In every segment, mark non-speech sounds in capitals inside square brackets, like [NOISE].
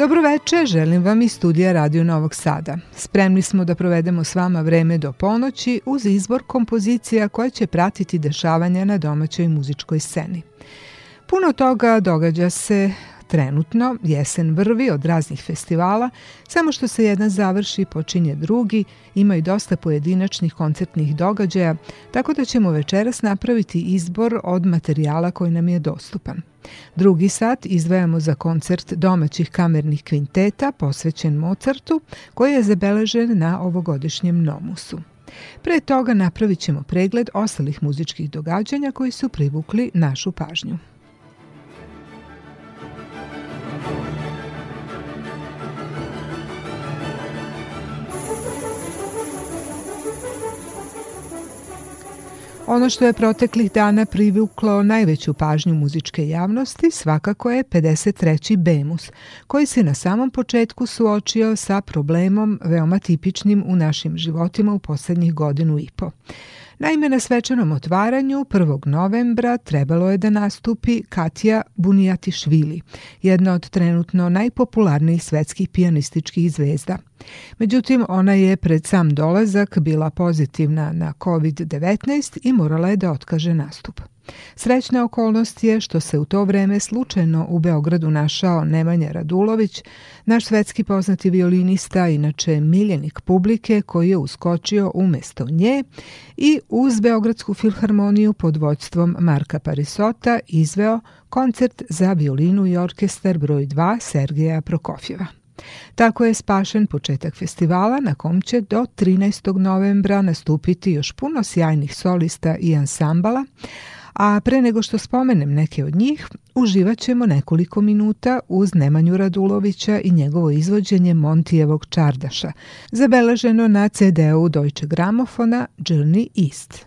Dobro veče, želim vam iz studija Radio Novog Sada. Spremni smo da provedemo s vama vreme do ponoći uz izbor kompozicija koje će pratiti dešavanja na domaćoj muzičkoj sceni. Puno toga događa se Trenutno jesen vrvi od raznih festivala, samo što se jedan završi počinje drugi, imaju dosta pojedinačnih koncertnih događaja, tako da ćemo večeras napraviti izbor od materijala koji nam je dostupan. Drugi sat izdvajamo za koncert domaćih kamernih kvinteta posvećen Mozartu, koji je zabeležen na ovogodišnjem Nomusu. Pre toga napravit ćemo pregled ostalih muzičkih događanja koji su privukli našu pažnju. Ono što je proteklih dana privuklo najveću pažnju muzičke javnosti svakako je 53. Bemus, koji se na samom početku suočio sa problemom veoma tipičnim u našim životima u poslednjih godinu i po. Naime, na svečanom otvaranju 1. novembra trebalo je da nastupi Katja Bunijatišvili, jedna od trenutno najpopularnijih svetskih pijanističkih zvezda. Međutim, ona je pred sam dolazak bila pozitivna na COVID-19 i morala je da otkaže nastup. Srećna okolnost je što se u to vreme slučajno u Beogradu našao Nemanja Radulović, naš svetski poznati violinista, inače miljenik publike koji je uskočio umesto nje i uz Beogradsku filharmoniju pod vođstvom Marka Parisota izveo koncert za violinu i orkestar broj 2 Sergeja Prokofjeva. Tako je spašen početak festivala na kom će do 13. novembra nastupiti još puno sjajnih solista i ansambala, a pre nego što spomenem neke od njih, uživat ćemo nekoliko minuta uz Nemanju Radulovića i njegovo izvođenje Montijevog čardaša, zabeleženo na CD-u Deutsche Gramofona Journey East.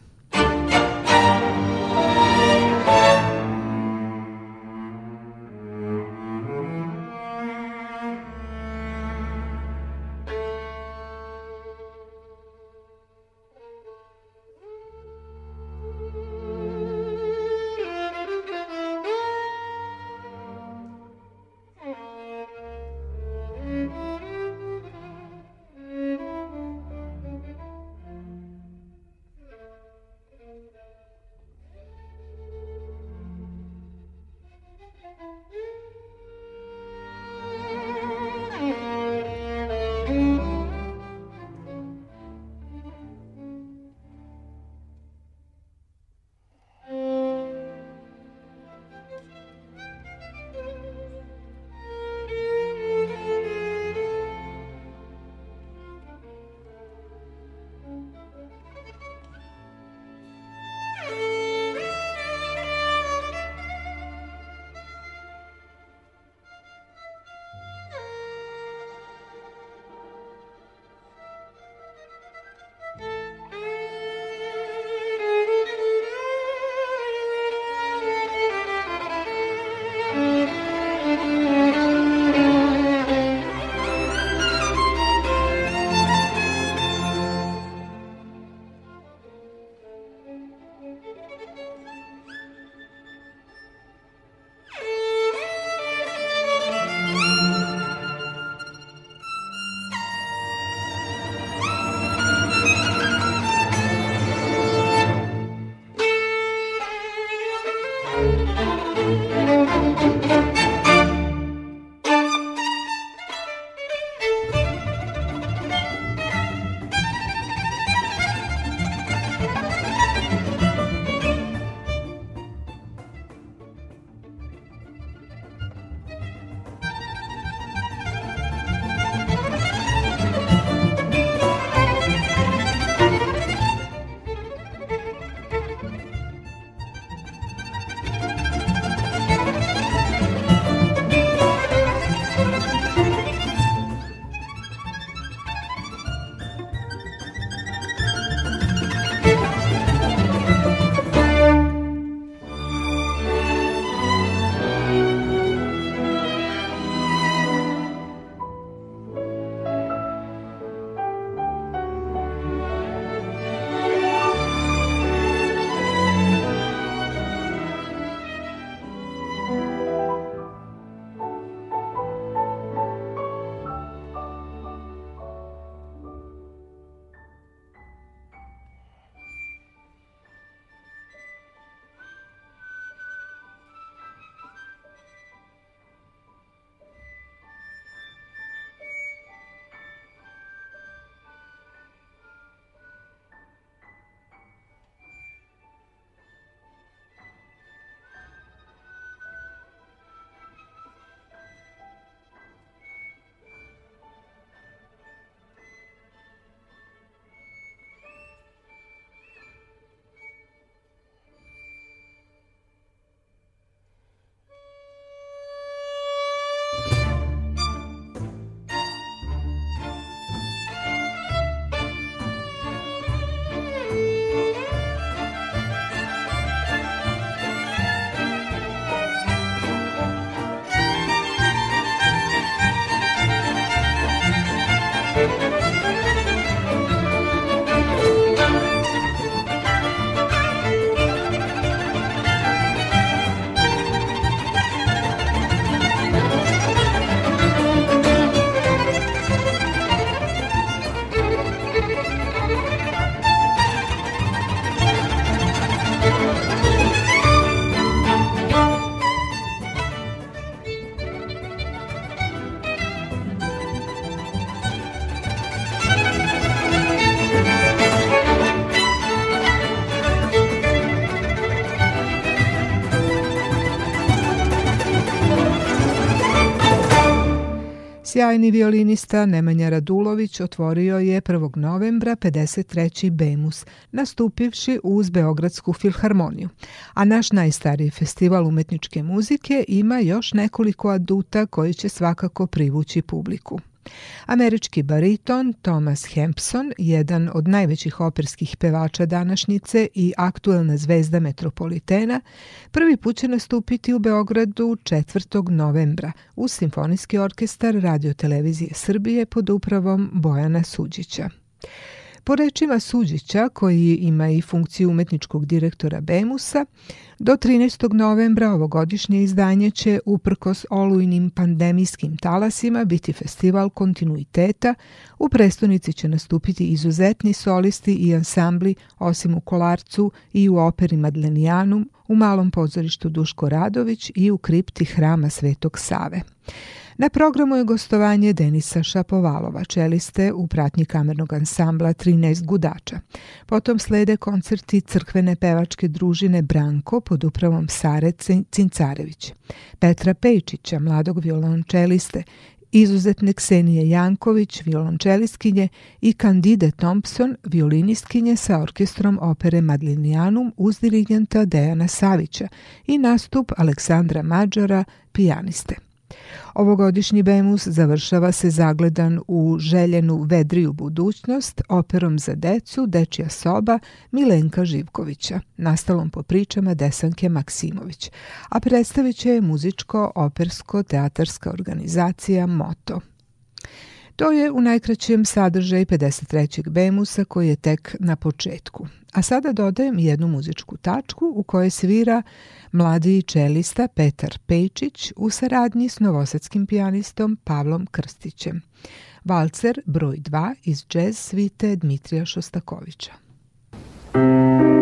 Sjajni violinista Nemanja Radulović otvorio je 1. novembra 53. Bemus, nastupivši uz Beogradsku filharmoniju. A naš najstariji festival umetničke muzike ima još nekoliko aduta koji će svakako privući publiku. Američki bariton Thomas Hampson, jedan od najvećih operskih pevača današnjice i aktuelna zvezda Metropolitena, prvi put će nastupiti u Beogradu 4. novembra u Simfonijski orkestar Radio Televizije Srbije pod upravom Bojana Suđića. Po rečima Suđića, koji ima i funkciju umetničkog direktora Bemusa, do 13. novembra ovogodišnje izdanje će, uprkos olujnim pandemijskim talasima, biti festival kontinuiteta. U prestonici će nastupiti izuzetni solisti i ansambli, osim u Kolarcu i u operi Madlenijanum, u malom pozorištu Duško Radović i u kripti hrama Svetog Save. Na programu je gostovanje Denisa Šapovalova, čeliste u pratnji kamernog ansambla 13 gudača. Potom slede koncerti crkvene pevačke družine Branko pod upravom Sare Cincarević, Petra Pejčića, mladog violončeliste, izuzetne Ksenije Janković, violončeliskinje i Kandide Thompson, violinistkinje sa orkestrom opere Madlinianum uz dirigenta Dejana Savića i nastup Aleksandra Mađara, pijaniste. Ovogodišnji Bemus završava se zagledan u željenu vedriju budućnost operom za decu Dečija soba Milenka Živkovića, nastalom po pričama Desanke Maksimović, a predstavit će je muzičko-opersko-teatarska organizacija Moto. To je u najkraćem sadržaj 53. Bemusa koji je tek na početku. A sada dodajem jednu muzičku tačku u kojoj svira mladi čelista Petar Pejčić u saradnji s novosadskim pijanistom Pavlom Krstićem. Valcer broj 2 iz jazz svite Dmitrija Šostakovića. Thank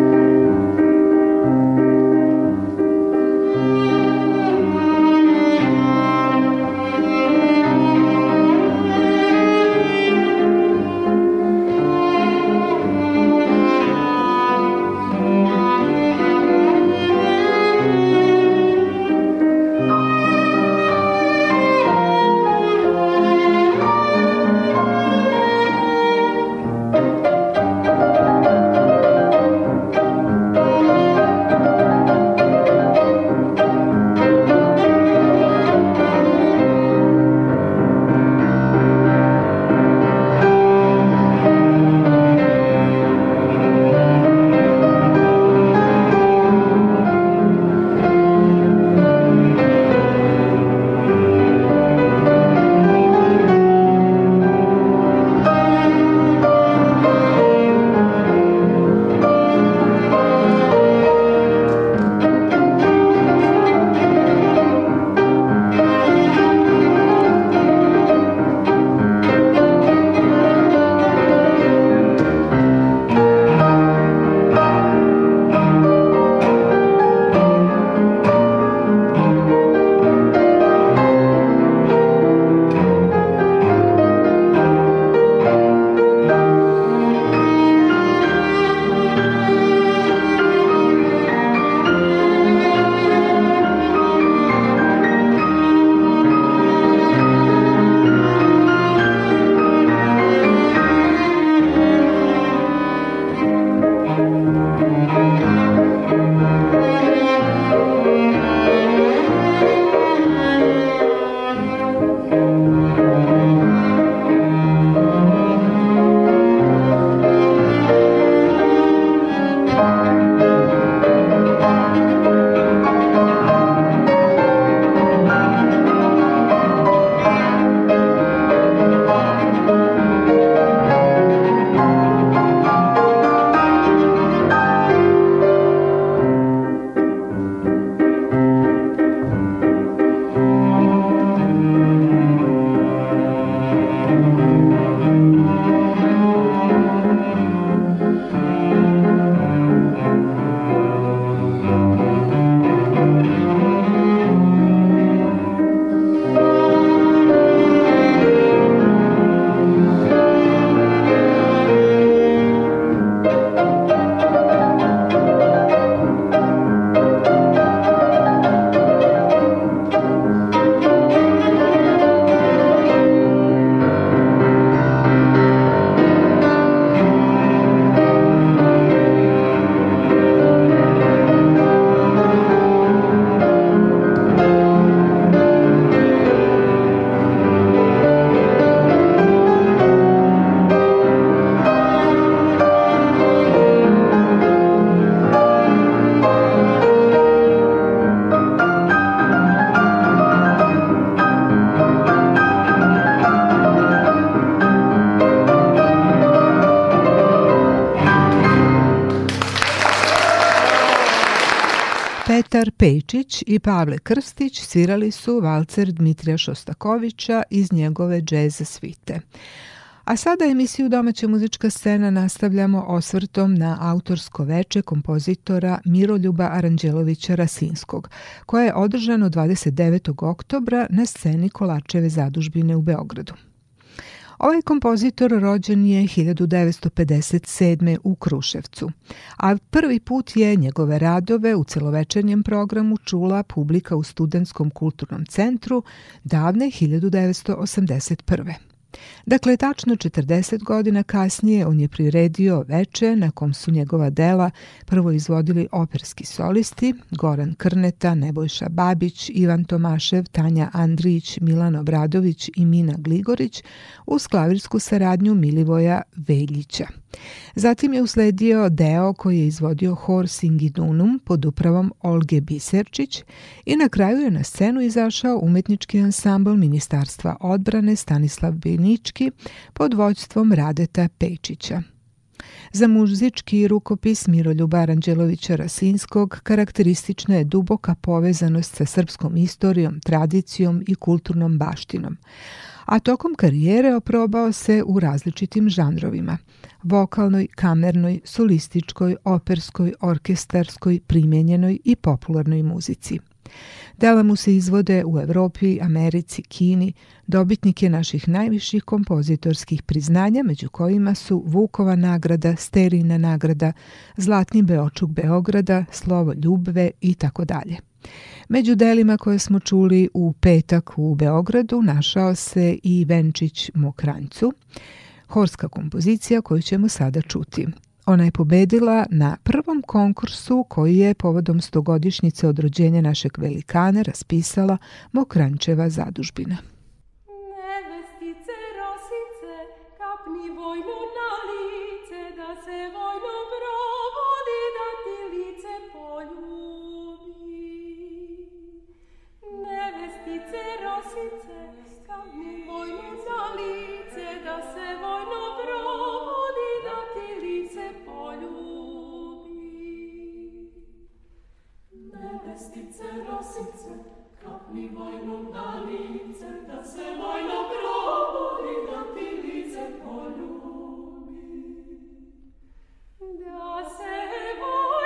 Petar Pejčić i Pavle Krstić svirali su valcer Dmitrija Šostakovića iz njegove džez svite. A sada emisiju Domaća muzička scena nastavljamo osvrtom na autorsko veče kompozitora Miroljuba Aranđelovića Rasinskog, koje je održano 29. oktobra na sceni Kolačeve zadužbine u Beogradu. Ovaj kompozitor rođen je 1957. u Kruševcu, a prvi put je njegove radove u celovečernjem programu čula publika u Studentskom kulturnom centru davne 1981. Dakle, tačno 40 godina kasnije on je priredio veče na kom su njegova dela prvo izvodili operski solisti Goran Krneta, Nebojša Babić, Ivan Tomašev, Tanja Andrić, Milano Bradović i Mina Gligorić uz klavirsku saradnju Milivoja Veljića. Zatim je usledio deo koji je izvodio hor Singidunum pod upravom Olge Biserčić i na kraju je na scenu izašao umetnički ansambl Ministarstva odbrane Stanislav Binički pod vođstvom Radeta Pejčića. Za muzički rukopis Miroljuba Aranđelovića Rasinskog karakteristična je duboka povezanost sa srpskom istorijom, tradicijom i kulturnom baštinom a tokom karijere oprobao se u različitim žanrovima vokalnoj, kamernoj, solističkoj, operskoj, orkestarskoj, primenjenoj i popularnoj muzici. Dela mu se izvode u Evropi, Americi, Kini, dobitnik je naših najviših kompozitorskih priznanja, među kojima su Vukova nagrada, Sterina nagrada, Zlatni beočuk Beograda, Slovo ljubve i tako dalje. Među delima koje smo čuli u petak u Beogradu našao se i Venčić Mokrancu, horska kompozicija koju ćemo sada čuti. Ona je pobedila na prvom konkursu koji je povodom stogodišnjice od rođenja našeg velikana raspisala Mokrančeva zadužbina. stitze rossitze, cap mi voi non da da se voi la proboli, da ti lice polumi. Da se voi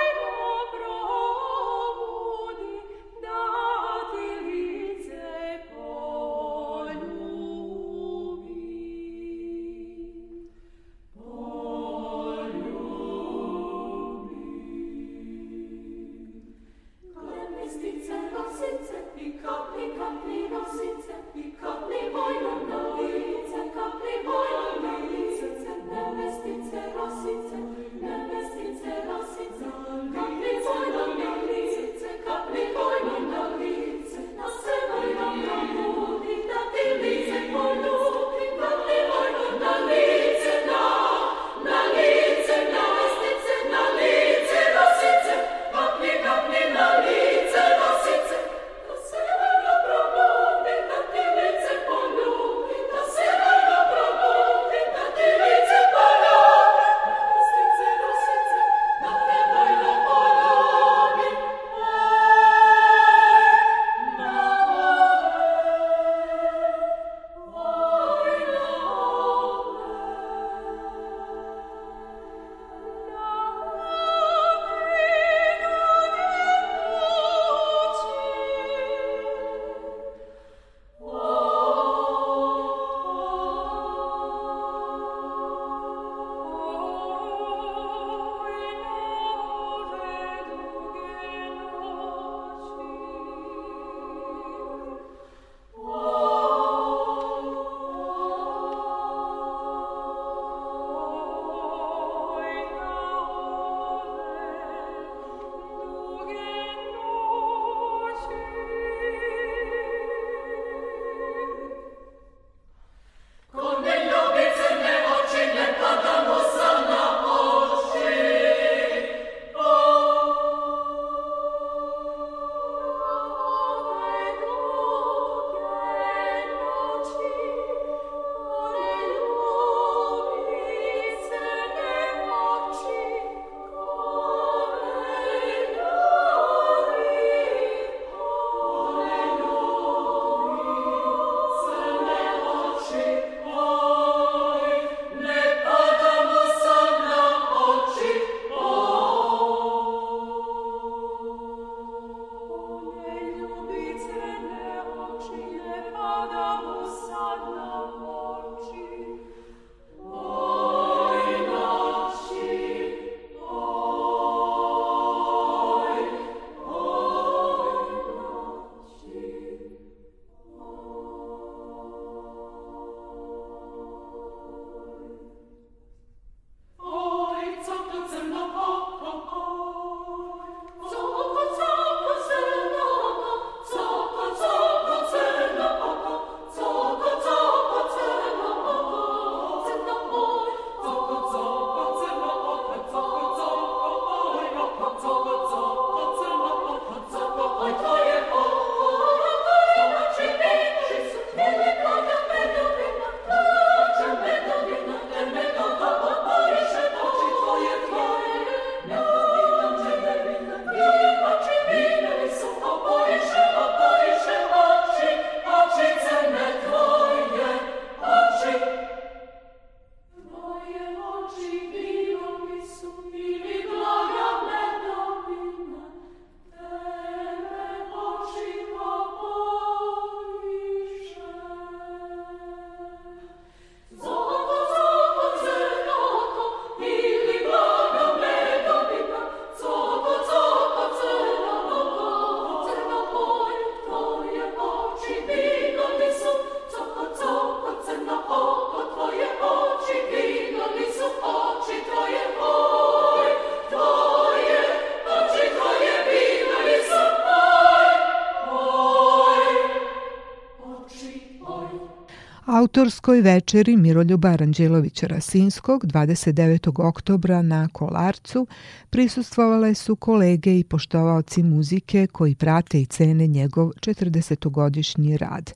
autorskoj večeri Miroljuba Aranđelovića Rasinskog 29. oktobra na Kolarcu prisustvovale su kolege i poštovaoci muzike koji prate i cene njegov 40-godišnji rad.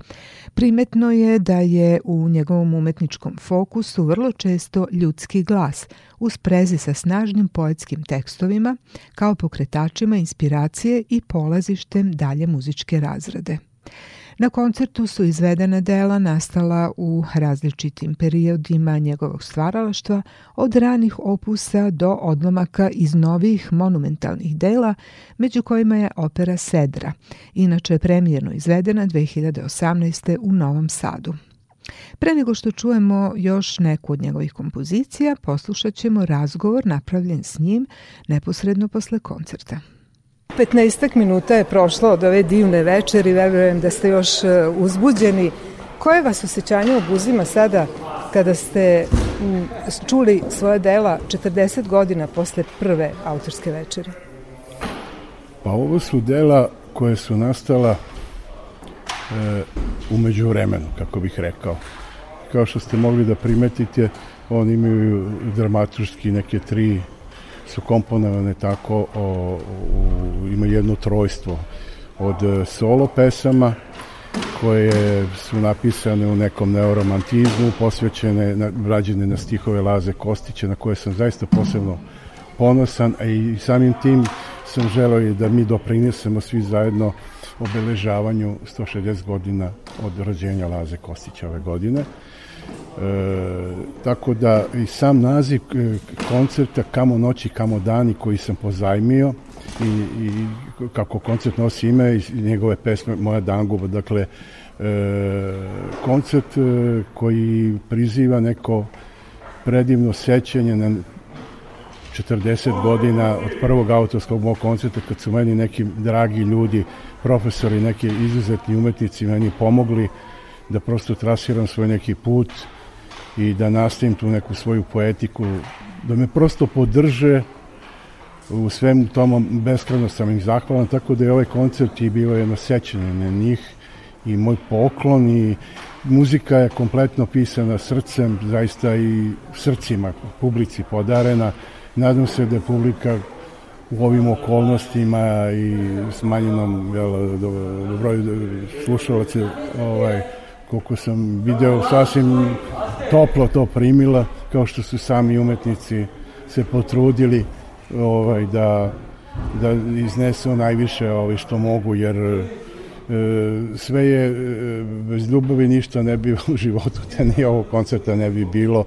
Primetno je da je u njegovom umetničkom fokusu vrlo često ljudski glas u sprezi sa snažnim poetskim tekstovima kao pokretačima inspiracije i polazištem dalje muzičke razrade. Na koncertu su izvedena dela nastala u različitim periodima njegovog stvaralaštva, od ranih opusa do odlomaka iz novih monumentalnih dela, među kojima je opera Sedra, inače premijerno izvedena 2018. u Novom Sadu. Pre nego što čujemo još neku od njegovih kompozicija, poslušat ćemo razgovor napravljen s njim neposredno posle koncerta. 15 minuta je prošlo od ove divne večeri, verujem da ste još e, uzbuđeni. Koje vas osjećanje obuzima sada kada ste čuli svoje dela 40 godina posle prve autorske večeri? Pa ovo su dela koje su nastala e, umeđu vremenu, kako bih rekao. Kao što ste mogli da primetite, oni imaju dramaturški neke tri su komponovane tako, o, o, ima jedno trojstvo od e, solo pesama koje su napisane u nekom neoromantizmu, posvećene, na, rađene na stihove Laze Kostića, na koje sam zaista posebno ponosan, a i samim tim sam želeo i da mi doprinesemo svi zajedno obeležavanju 160 godina od rođenja Laze Kostića ove godine. E, tako da i sam naziv e, koncerta Kamo noći, kamo dani koji sam pozajmio i, i kako koncert nosi ime i njegove pesme Moja danguba, dakle e, koncert e, koji priziva neko predivno sećanje na 40 godina od prvog autorskog mog koncerta kad su meni neki dragi ljudi, profesori, neki izuzetni umetnici meni pomogli da prosto trasiram svoj neki put i da nastavim tu neku svoju poetiku, da me prosto podrže u svemu tomu beskreno sam im zahvalan, tako da je ovaj koncert i bilo jedno sećanje na njih i moj poklon i muzika je kompletno pisana srcem, zaista i srcima, publici podarena. Nadam se da je publika u ovim okolnostima i smanjenom jel, broju slušalaca ovaj, koliko sam video, sasvim toplo to primila, kao što su sami umetnici se potrudili ovaj, da, da iznesu najviše ovaj, što mogu, jer e, sve je, e, bez ljubavi ništa ne bi [LAUGHS] u životu, te ni ovog koncerta ne bi bilo.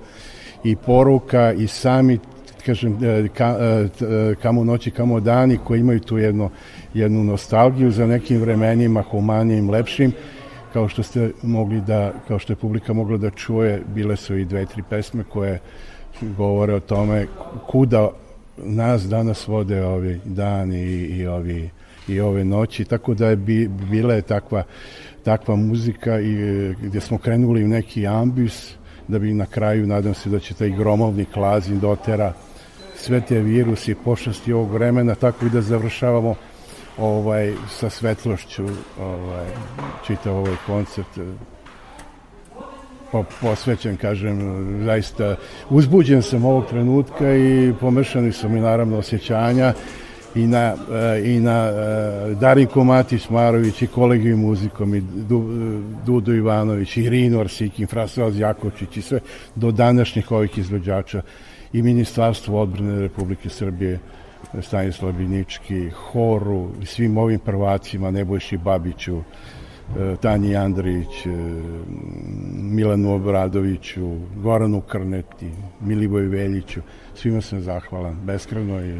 I poruka, i sami kažem, e, ka, e, e, kamo noći, kamo dani, koji imaju tu jedno, jednu nostalgiju za nekim vremenima, humanijim, lepšim, kao što ste mogli da, kao što je publika mogla da čuje, bile su i dve, tri pesme koje govore o tome kuda nas danas vode ovi dani i, i ovi i ove noći, tako da je bi, bila je takva, takva muzika i e, gde smo krenuli u neki ambis da bi na kraju, nadam se da će taj gromovni klazin dotera sve te viruse i pošasti ovog vremena, tako i da završavamo ovaj, sa svetlošću ovaj, čitav ovaj koncert eh, po, posvećen, kažem, zaista uzbuđen sam ovog trenutka i pomešani su mi naravno osjećanja i na, eh, i na eh, Darinko Matić Marović i kolegi muzikom i du, Dudo Ivanović i Rino Arsik i Frasraz Jakovčić i sve do današnjih ovih izvođača i Ministarstvo odbrane Republike Srbije Stanislav Binički, Horu, svim ovim prvacima, Nebojši Babiću, e, Tanji Andrić, e, Milanu Obradoviću, Goranu Krneti, Milivoju Veljiću, svima sam zahvalan, beskreno i,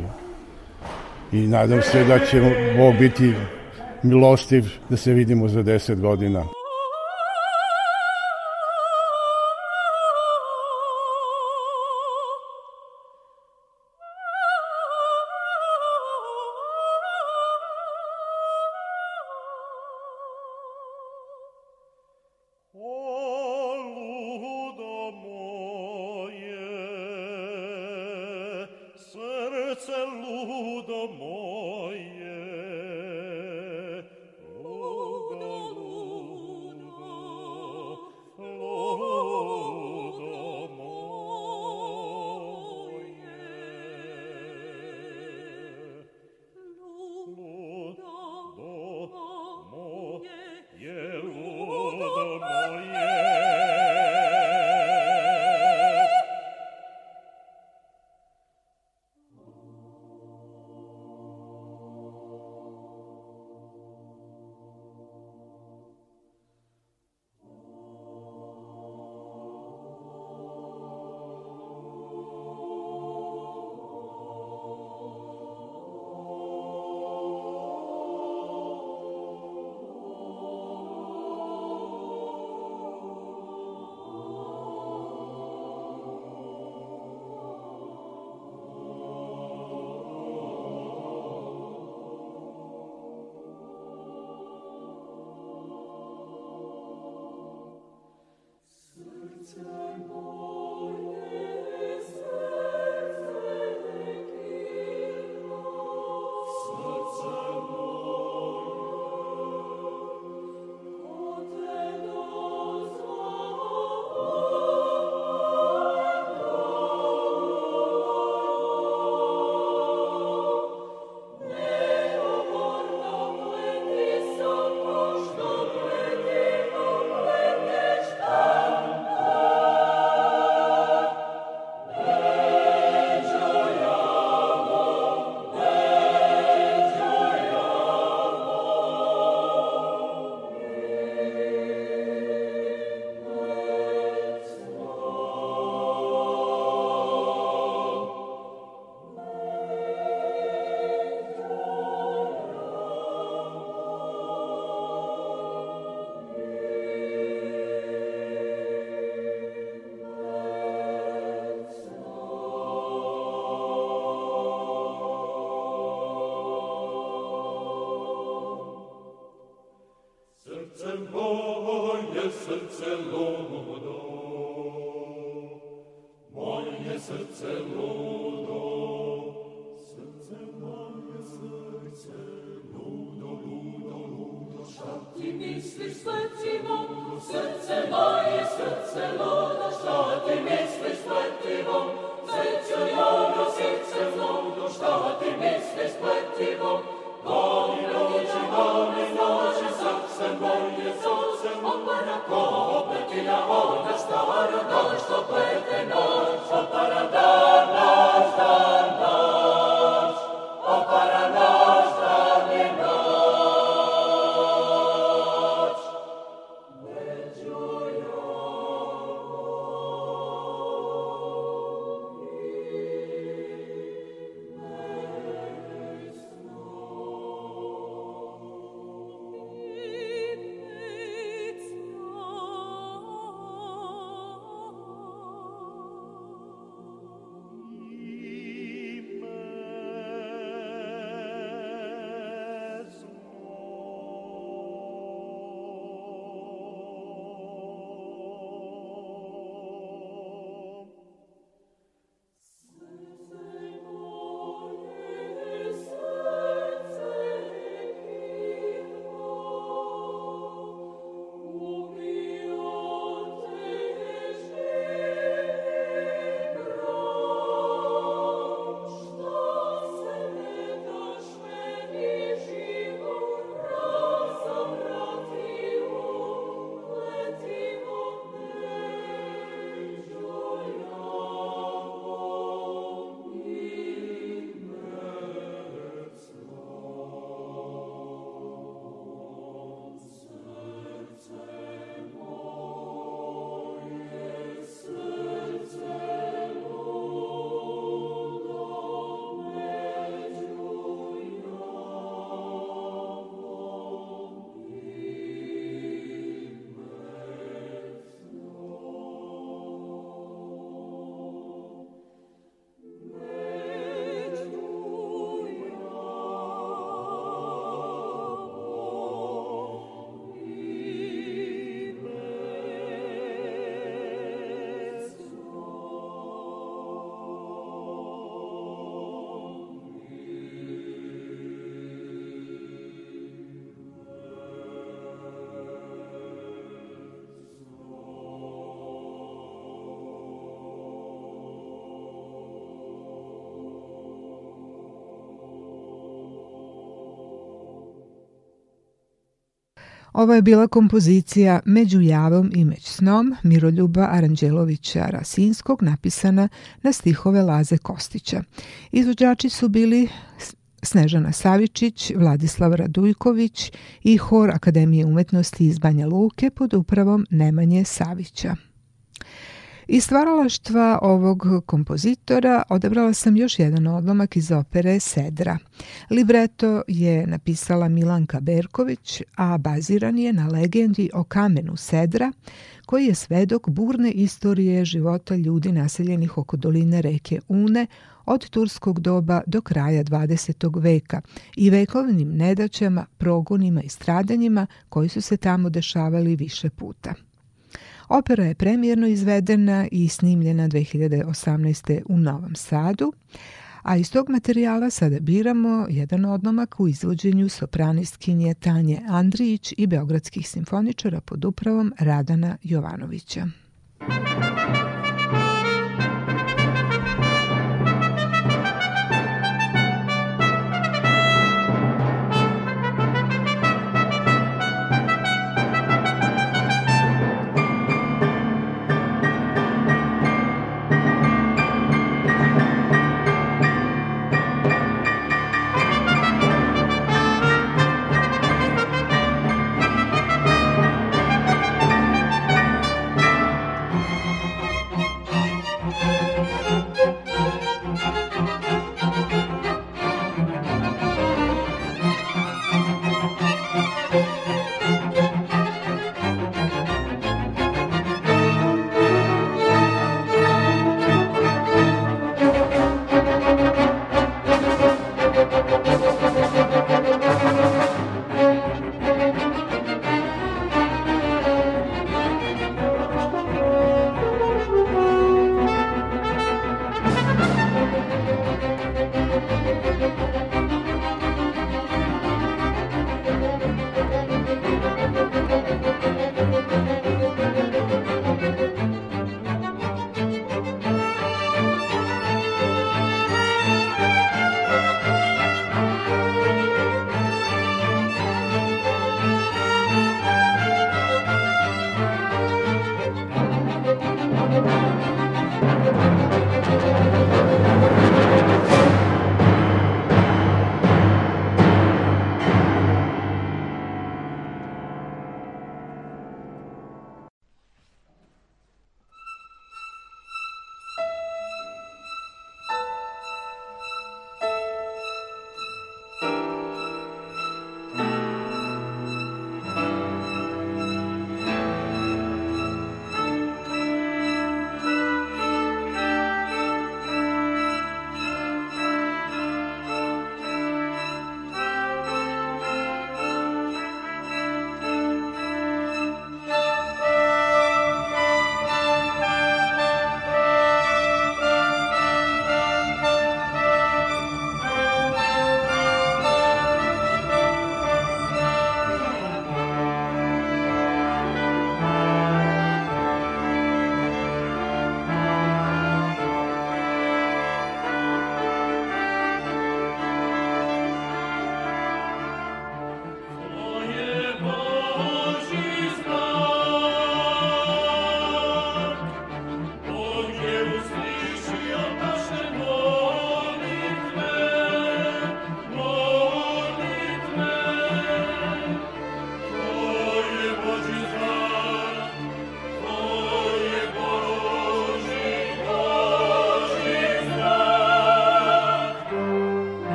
i nadam se da će ovo biti milostiv da se vidimo za 10 godina. Ovo je bila kompozicija Među javom i među snom Miroljuba Aranđelovića Rasinskog napisana na stihove Laze Kostića. Izvođači su bili Snežana Savičić, Vladislav Radujković i Hor Akademije umetnosti iz Banja Luke pod upravom Nemanje Savića. Iz stvaralaštva ovog kompozitora odabrala sam još jedan odlomak iz opere Sedra. Libreto je napisala Milanka Berković, a baziran je na legendi o kamenu Sedra, koji je svedok burne istorije života ljudi naseljenih oko doline reke Une od turskog doba do kraja 20. veka i vekovnim nedaćama, progonima i stradanjima koji su se tamo dešavali više puta. Opera je premijerno izvedena i snimljena 2018. u Novom Sadu, a iz tog materijala sada biramo jedan odlomak u izvođenju sopranistkinje Tanje Andrijić i beogradskih simfoničara pod upravom Radana Jovanovića. Muzika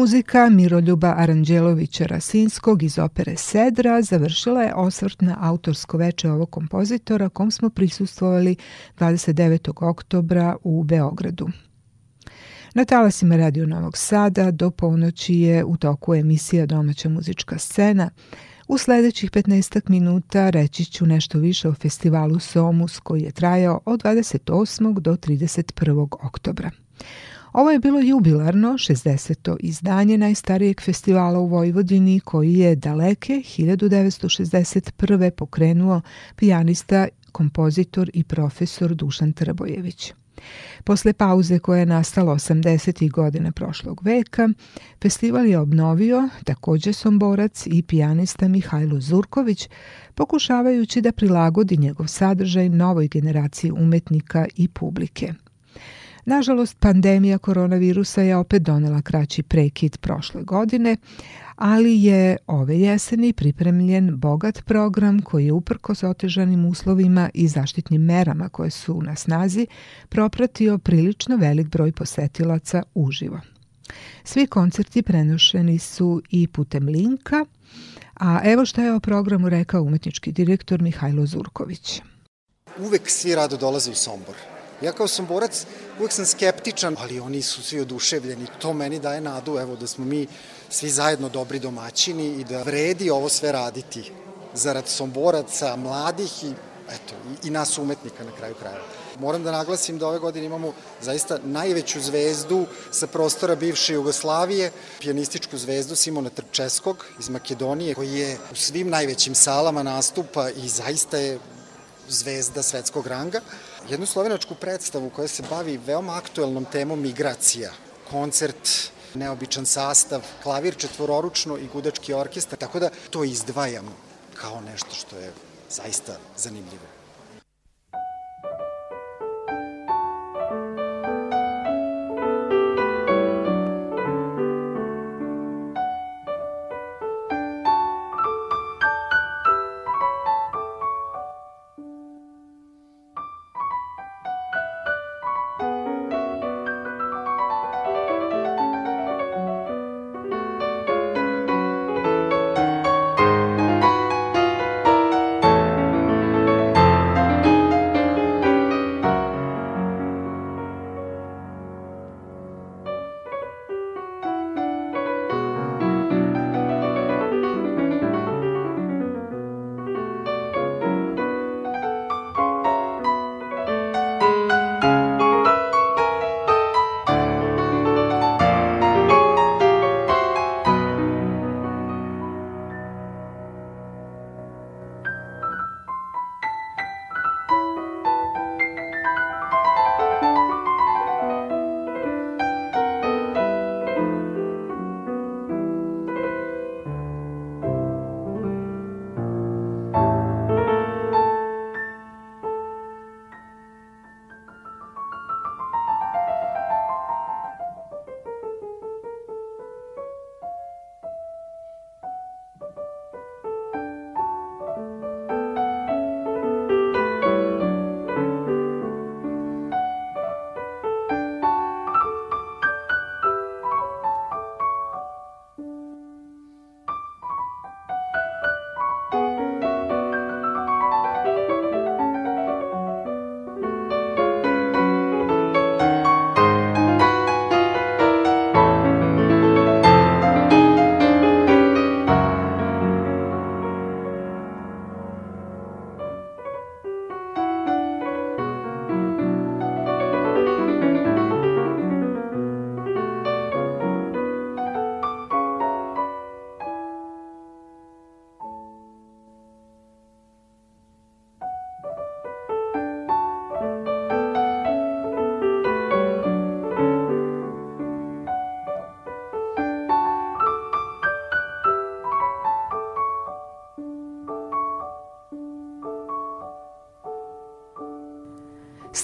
muzika Miroljuba Aranđelovića Rasinskog iz opere Sedra završila je osvrt na autorsko veče ovog kompozitora kom smo prisustvovali 29. oktobra u Beogradu. Na talasima Radio Novog Sada do ponoći je u toku emisija Domaća muzička scena. U sledećih 15 minuta reći ću nešto više o festivalu Somus koji je trajao od 28. do 31. oktobra. Ovo je bilo jubilarno 60. izdanje najstarijeg festivala u Vojvodini koji je daleke 1961. pokrenuo pijanista, kompozitor i profesor Dušan Trbojević. Posle pauze koja je nastala 80. godina prošlog veka, festival je obnovio takođe somborac i pijanista Mihajlo Zurković, pokušavajući da prilagodi njegov sadržaj novoj generaciji umetnika i publike. Nažalost, pandemija koronavirusa je opet donela kraći prekid prošle godine, ali je ove jeseni pripremljen bogat program koji je uprko s otežanim uslovima i zaštitnim merama koje su na snazi propratio prilično velik broj posetilaca uživo. Svi koncerti prenošeni su i putem linka, a evo šta je o programu rekao umetnički direktor Mihajlo Zurković. Uvek svi rado dolaze u Sombor Ja kao sam borac uvek sam skeptičan, ali oni su svi oduševljeni. To meni daje nadu, evo, da smo mi svi zajedno dobri domaćini i da vredi ovo sve raditi zarad somboraca, mladih i eto, i, i nas umetnika na kraju kraja. Moram da naglasim da ove godine imamo zaista najveću zvezdu sa prostora bivše Jugoslavije, pijanističku zvezdu Simona Trčeskog iz Makedonije, koji je u svim najvećim salama nastupa i zaista je zvezda svetskog ranga jednu slovenačku predstavu koja se bavi veoma aktuelnom temom migracija, koncert, neobičan sastav, klavir četvororučno i gudački orkestar, tako da to izdvajamo kao nešto što je zaista zanimljivo.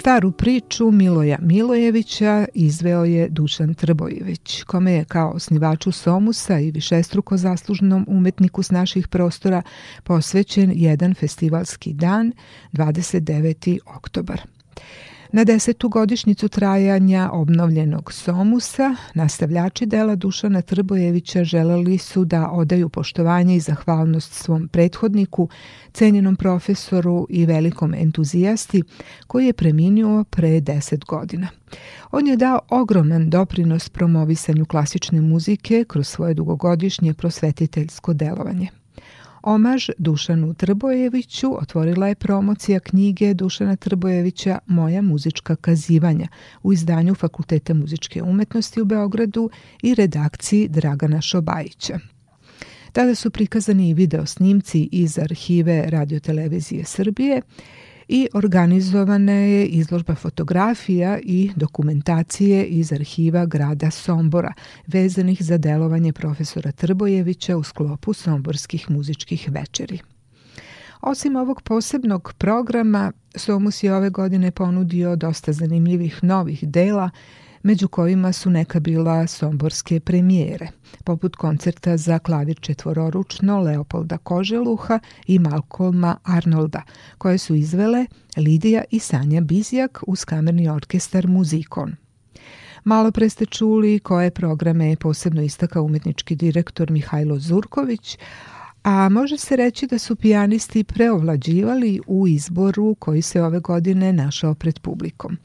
Staru priču Miloja Milojevića izveo je Dušan Trbojević, kome je kao osnivaču Somusa i višestruko zaslužnom umetniku s naših prostora posvećen jedan festivalski dan, 29. oktobar. Na desetu godišnicu trajanja obnovljenog Somusa, nastavljači dela Dušana Trbojevića želeli su da odaju poštovanje i zahvalnost svom prethodniku, cenjenom profesoru i velikom entuzijasti koji je preminuo pre 10 godina. On je dao ogroman doprinos promovisanju klasične muzike kroz svoje dugogodišnje prosvetiteljsko delovanje. Omaž Dušanu Trbojeviću otvorila je promocija knjige Dušana Trbojevića Moja muzička kazivanja u izdanju Fakulteta muzičke umetnosti u Beogradu i redakciji Dragana Šobajića. Tada su prikazani i video snimci iz arhive radiotelevizije Srbije i organizovana je izložba fotografija i dokumentacije iz arhiva grada Sombora vezanih za delovanje profesora Trbojevića u sklopu somborskih muzičkih večeri. Osim ovog posebnog programa, Somus je ove godine ponudio dosta zanimljivih novih dela među kojima su neka bila somborske premijere, poput koncerta za klavir četvororučno Leopolda Koželuha i Malcolma Arnolda, koje su izvele Lidija i Sanja Bizjak uz kamerni orkestar Muzikon. Malo pre ste čuli koje programe je posebno istakao umetnički direktor Mihajlo Zurković, a može se reći da su pijanisti preovlađivali u izboru koji se ove godine našao pred publikom.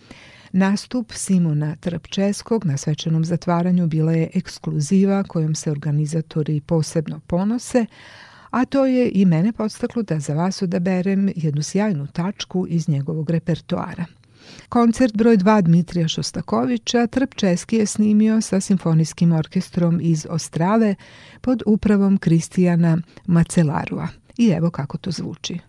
Nastup Simona Trpčeskog na svečanom zatvaranju bila je ekskluziva kojom se organizatori posebno ponose, a to je i mene podstaklo da za vas odaberem jednu sjajnu tačku iz njegovog repertoara. Koncert broj 2 Dmitrija Šostakovića Trpčeski je snimio sa simfonijskim orkestrom iz Ostrave pod upravom Kristijana Macelarua. I evo kako to zvuči.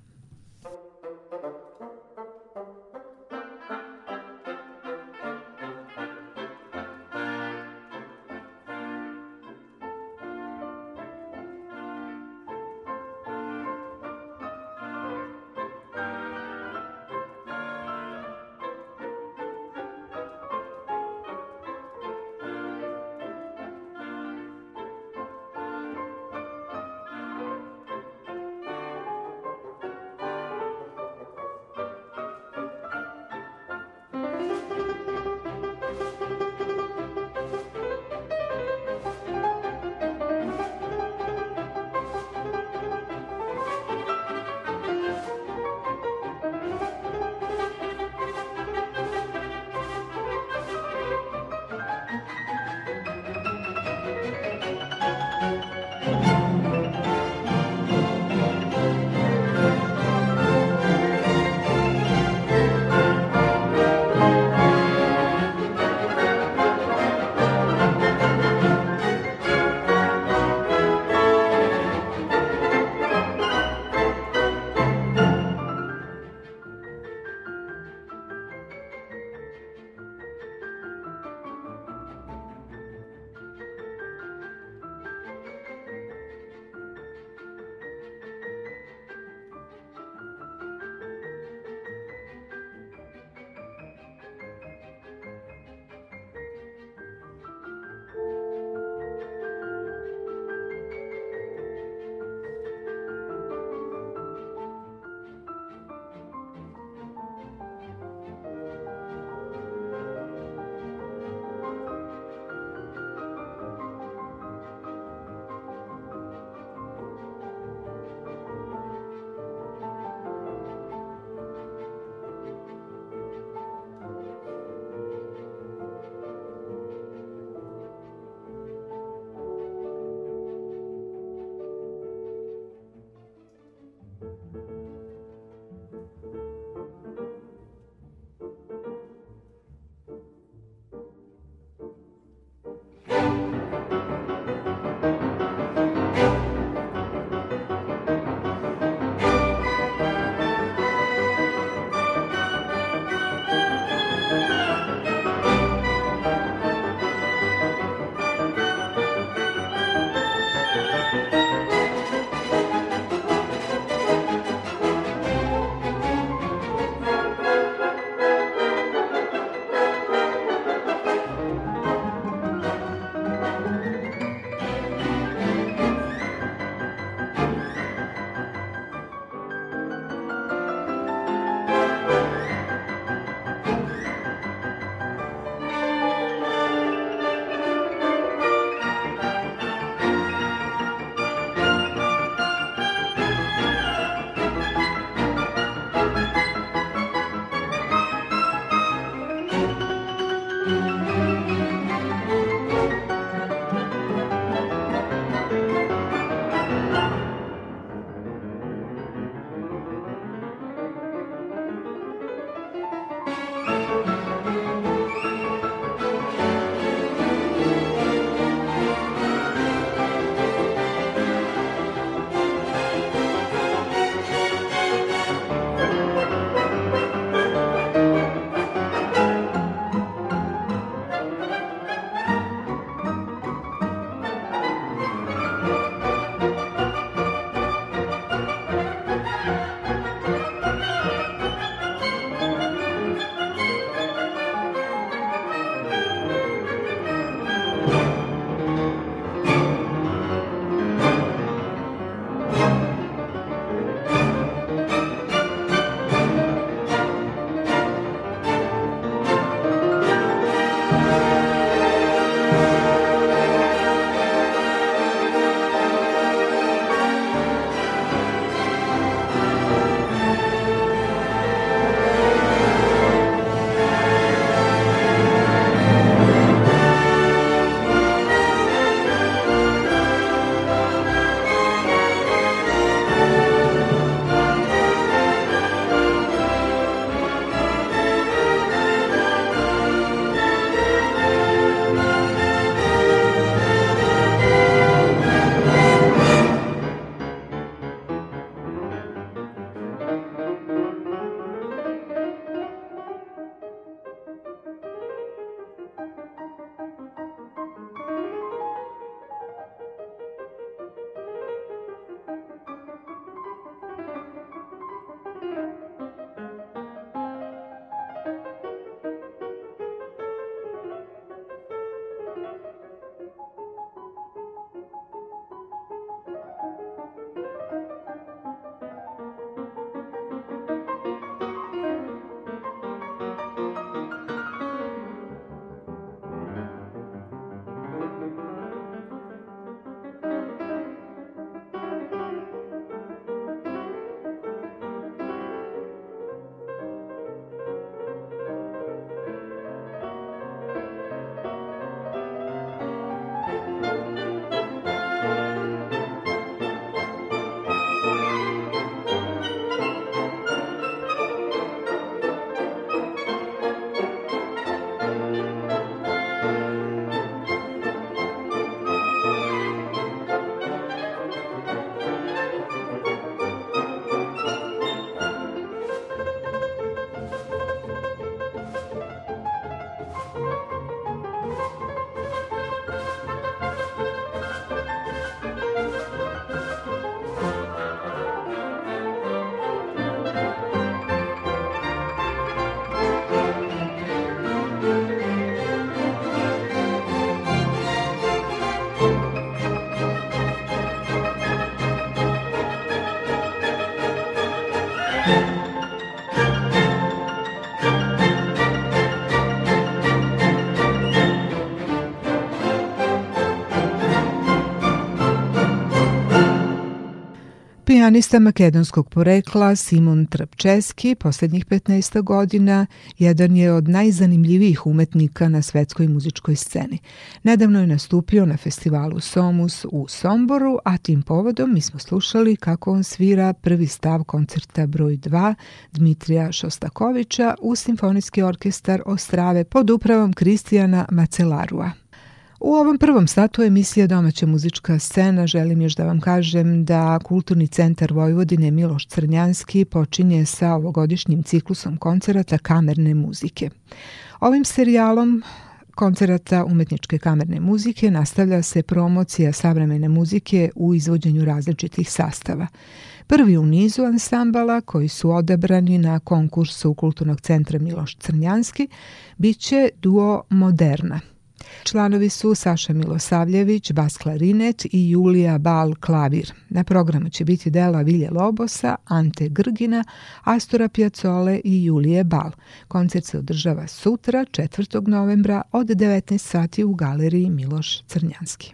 Pijanista makedonskog porekla Simon Trpčeski poslednjih 15 godina jedan je od najzanimljivijih umetnika na svetskoj muzičkoj sceni. Nedavno je nastupio na festivalu Somus u Somboru, a tim povodom mi smo slušali kako on svira prvi stav koncerta broj 2 Dmitrija Šostakovića u Simfonijski orkestar Ostrave pod upravom Kristijana Macelarua. U ovom prvom satu emisije Domaća muzička scena želim još da vam kažem da Kulturni centar Vojvodine Miloš Crnjanski počinje sa ovogodišnjim ciklusom koncerata kamerne muzike. Ovim serijalom koncerata umetničke kamerne muzike nastavlja se promocija savremene muzike u izvođenju različitih sastava. Prvi u nizu ansambala koji su odabrani na konkursu Kulturnog centra Miloš Crnjanski biće duo Moderna – Članovi su Saša Milosavljević, bas klarinet i Julija Bal klavir. Na programu će biti dela Vilje Lobosa, Ante Grgina, Astora Pjacole i Julije Bal. Koncert se održava sutra, 4. novembra od 19 sati u galeriji Miloš Crnjanski.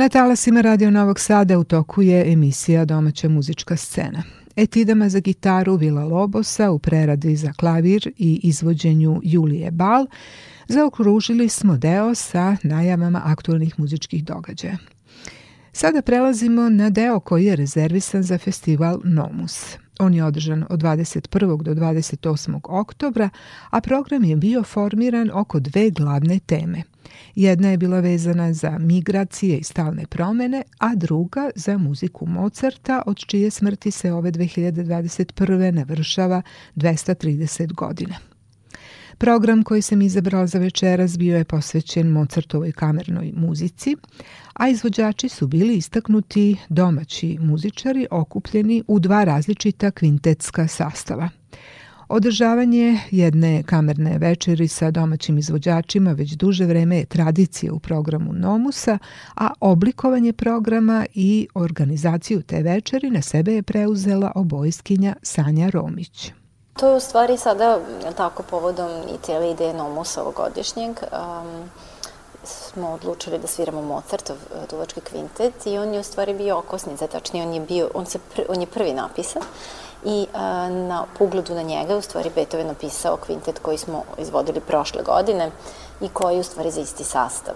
Na talasima Radio Novog Sada u toku je emisija Domaća muzička scena. Etidama za gitaru Vila Lobosa u preradi za klavir i izvođenju Julije Bal zaokružili smo deo sa najavama aktualnih muzičkih događaja. Sada prelazimo na deo koji je rezervisan za festival Nomus. On je održan od 21. do 28. oktobra, a program je bio formiran oko dve glavne teme. Jedna je bila vezana za migracije i stalne promene, a druga za muziku Mozarta, od čije smrti se ove 2021. navršava 230 godina. Program koji sam izabrala za večeras bio je posvećen Mozartovoj kamernoj muzici, a izvođači su bili istaknuti domaći muzičari okupljeni u dva različita kvintetska sastava. Održavanje jedne kamerne večeri sa domaćim izvođačima već duže vreme je tradicija u programu Nomusa, a oblikovanje programa i organizaciju te večeri na sebe je preuzela obojskinja Sanja Romić. To je u stvari sada, tako, povodom i cijele ideje Nomus ovogodišnjeg, um, smo odlučili da sviramo Mozartov e, duvački kvintet i on je u stvari bio okosnica, tačnije on je bio, on, se pr, on je prvi napisan i a, e, na pogledu na njega u stvari Beethoven napisao kvintet koji smo izvodili prošle godine i koji je u stvari za isti sastav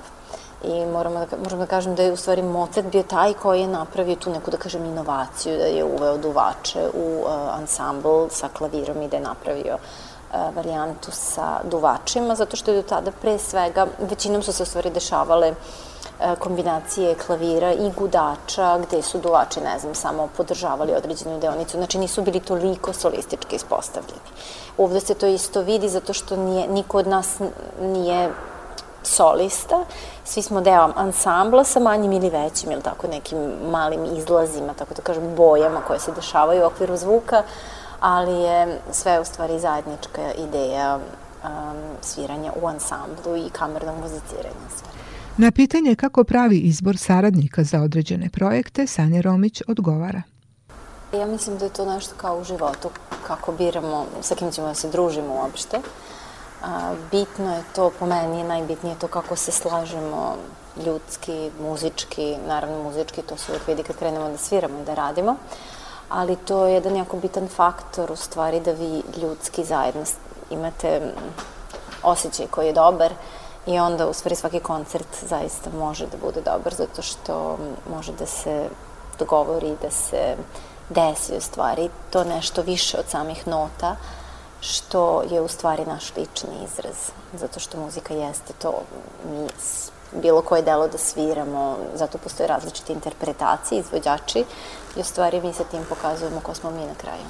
i moramo da, moram da kažem da je u stvari Mozart bio taj koji je napravio tu neku, da kažem, inovaciju, da je uveo duvače u uh, ansambl sa klavirom i da je napravio eh, varijantu sa duvačima, zato što je do tada pre svega, većinom su se u stvari dešavale eh, kombinacije klavira i gudača, gde su duvači, ne znam, samo podržavali određenu deonicu. Znači, nisu bili toliko solistički ispostavljeni. Ovde se to isto vidi zato što nije, niko od nas nije solista, svi smo deo ansambla sa manjim ili većim ili tako nekim malim izlazima, tako da kažem bojama koje se dešavaju u okviru zvuka, ali je sve u stvari zajednička ideja um, sviranja u ansamblu i kamernog muziciranja Na pitanje kako pravi izbor saradnika za određene projekte, Sanja Romić odgovara. Ja mislim da je to nešto kao u životu, kako biramo, sa kim ćemo da se družimo uopšte. Uh, bitno je to, po meni najbitnije to kako se slažemo ljudski, muzički, naravno muzički, to se uvijek vidi kad krenemo da sviramo i da radimo, ali to je jedan jako bitan faktor u stvari da vi ljudski zajedno imate osjećaj koji je dobar i onda u stvari svaki koncert zaista može da bude dobar zato što može da se dogovori, da se desi u stvari to nešto više od samih nota, što je u stvari naš lični izraz, zato što muzika jeste to, mi bilo koje delo da sviramo, zato postoje različite interpretacije, izvođači i u stvari mi sa tim pokazujemo ko smo mi na kraju.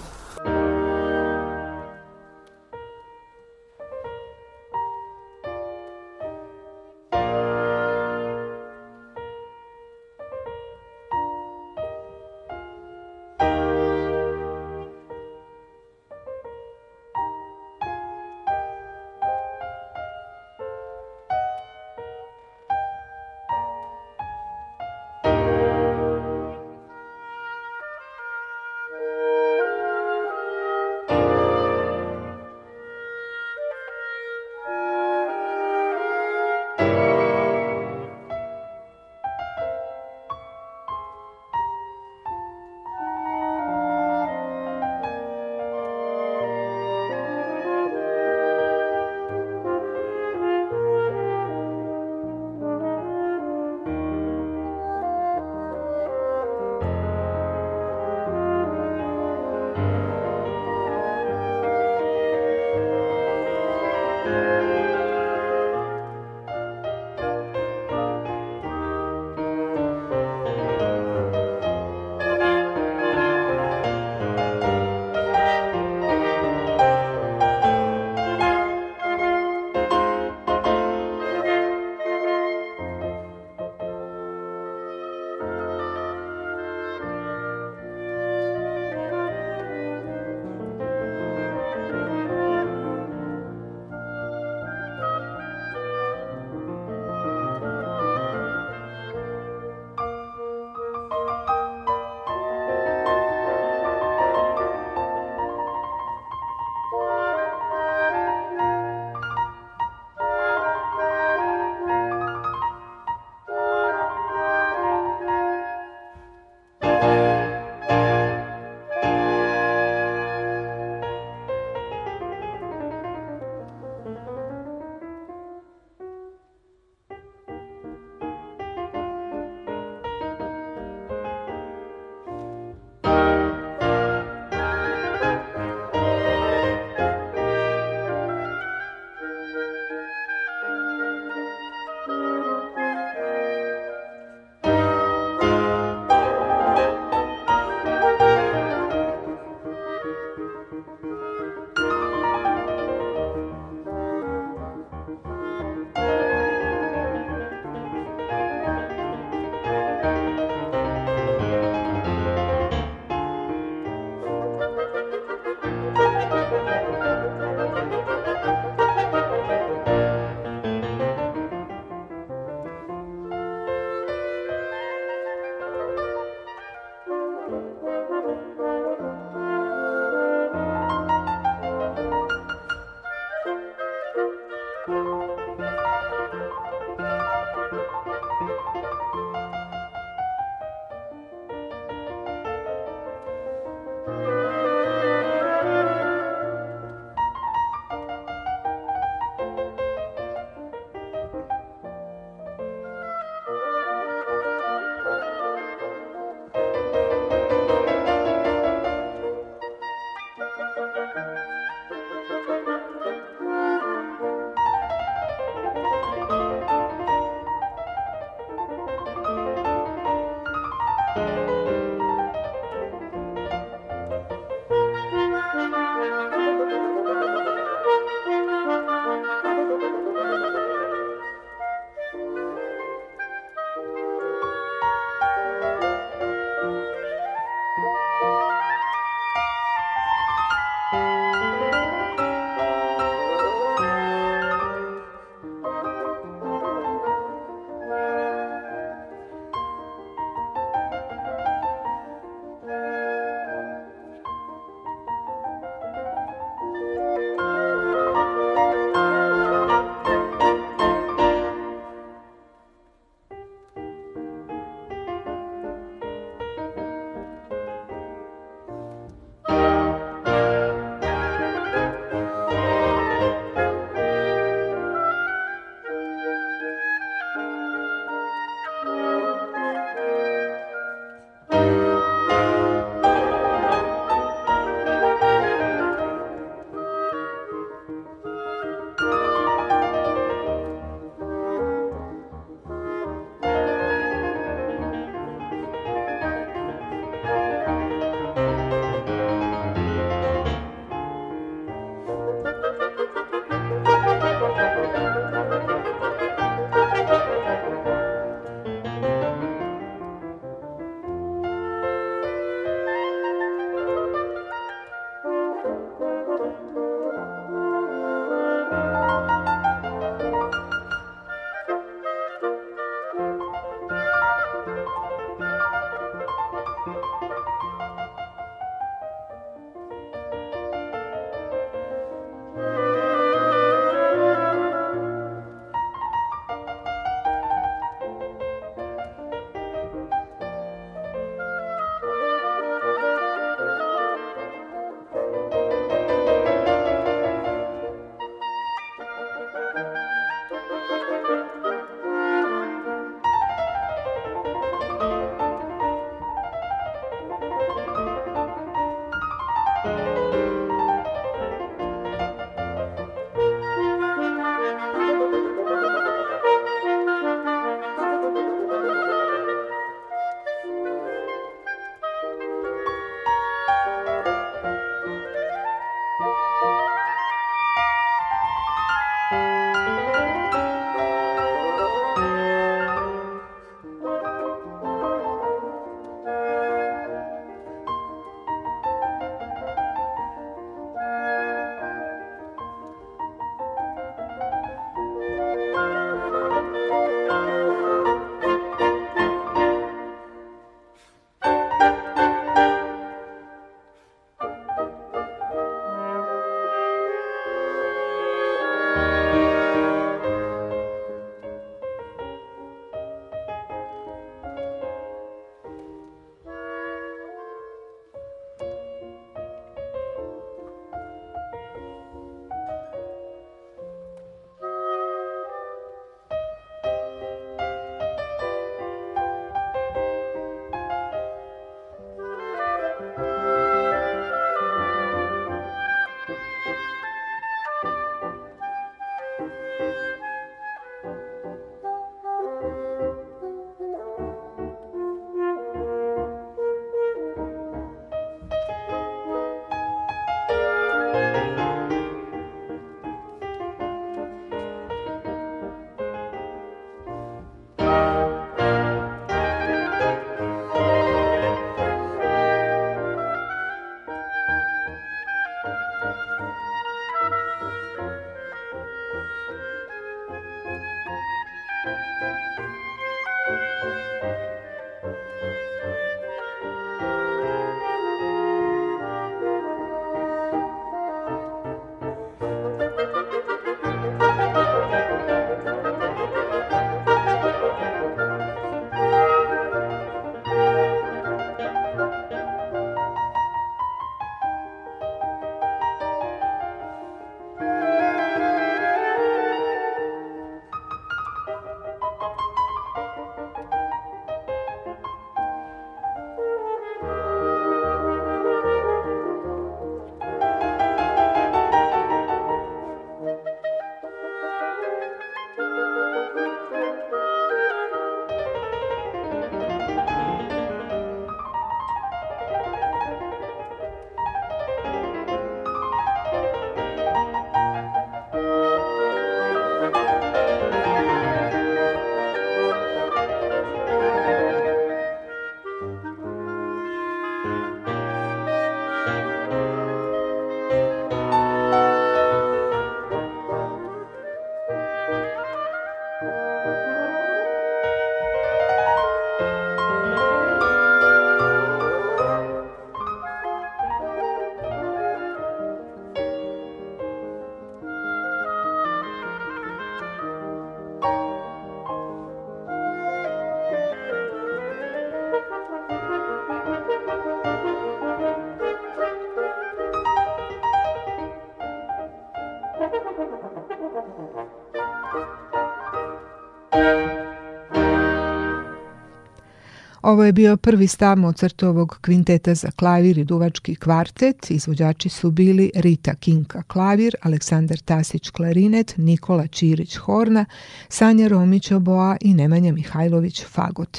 Ovo je bio prvi stav u crtu kvinteta za klavir i duvački kvartet. Izvođači su bili Rita Kinka klavir, Aleksandar Tasić klarinet, Nikola Čirić horna, Sanja Romić oboa i Nemanja Mihajlović fagot.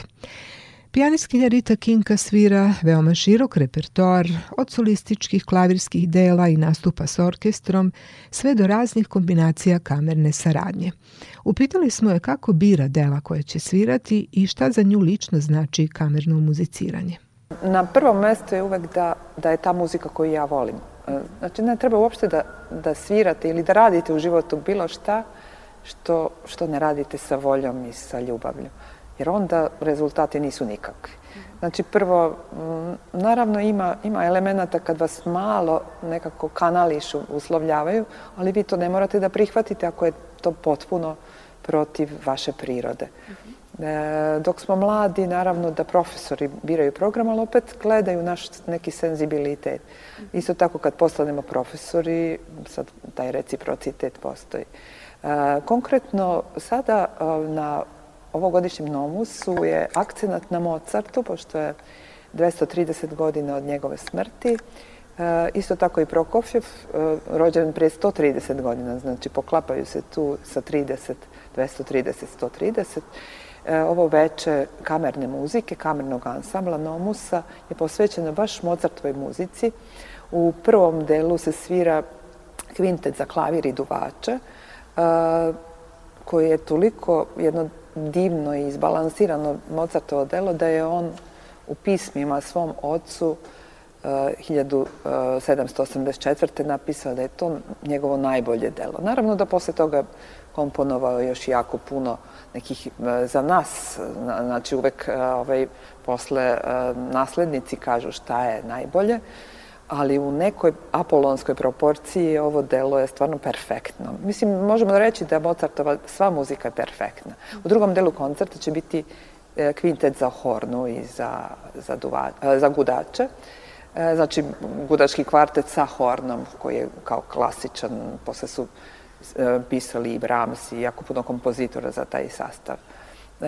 Pijaniskinja Rita Kinka svira veoma širok repertoar od solističkih klavirskih dela i nastupa s orkestrom sve do raznih kombinacija kamerne saradnje. Upitali smo je kako bira dela koje će svirati i šta za nju lično znači kamerno muziciranje. Na prvom mestu je uvek da, da je ta muzika koju ja volim. E, znači, ne treba uopšte da, da svirate ili da radite u životu bilo šta što, što ne radite sa voljom i sa ljubavljom jer onda rezultati nisu nikakvi. Znači prvo, naravno ima, ima elemenata kad vas malo nekako kanališu, uslovljavaju, ali vi to ne morate da prihvatite ako je to potpuno protiv vaše prirode. Mhm. E, dok smo mladi, naravno da profesori biraju program, ali opet gledaju naš neki senzibilitet. Mhm. Isto tako kad postanemo profesori, sad taj reciprocitet postoji. E, konkretno sada na ovogodišnjem Nomusu je akcenat na Mozartu, pošto je 230 godina od njegove smrti. E, isto tako i Prokofjev, e, rođen pre 130 godina, znači poklapaju se tu sa 30, 230, 130. E, ovo veče kamerne muzike, kamernog ansambla Nomusa je posvećeno baš Mozartovoj muzici. U prvom delu se svira kvintet za klavir i duvače, e, koji je toliko jedno divno i izbalansirano Mozartovo delo da je on u pismima svom ocu 1784. Eh, eh, napisao da je to njegovo najbolje delo. Naravno da posle toga komponovao još jako puno nekih eh, za nas, znači uvek ovaj, posle naslednici kažu šta je najbolje ali u nekoj apolonskoj proporciji ovo delo je stvarno perfektno. Mislim, možemo reći da Mozartova sva muzika je perfektna. U drugom delu koncerta će biti e, kvintet za hornu i za, za, duva, e, za gudače. E, znači, gudački kvartet sa hornom, koji je kao klasičan, posle su pisali i Brahms i jako puno kompozitora za taj sastav. E,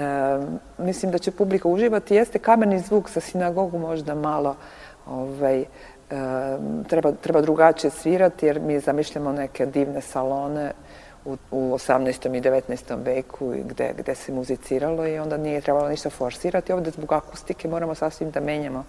mislim da će publika uživati. Jeste kameni zvuk sa sinagogu možda malo ovaj, treba, treba drugačije svirati, jer mi zamišljamo neke divne salone u, u 18. i 19. veku gde, gde se muziciralo i onda nije trebalo ništa forsirati. Ovde zbog akustike moramo sasvim da menjamo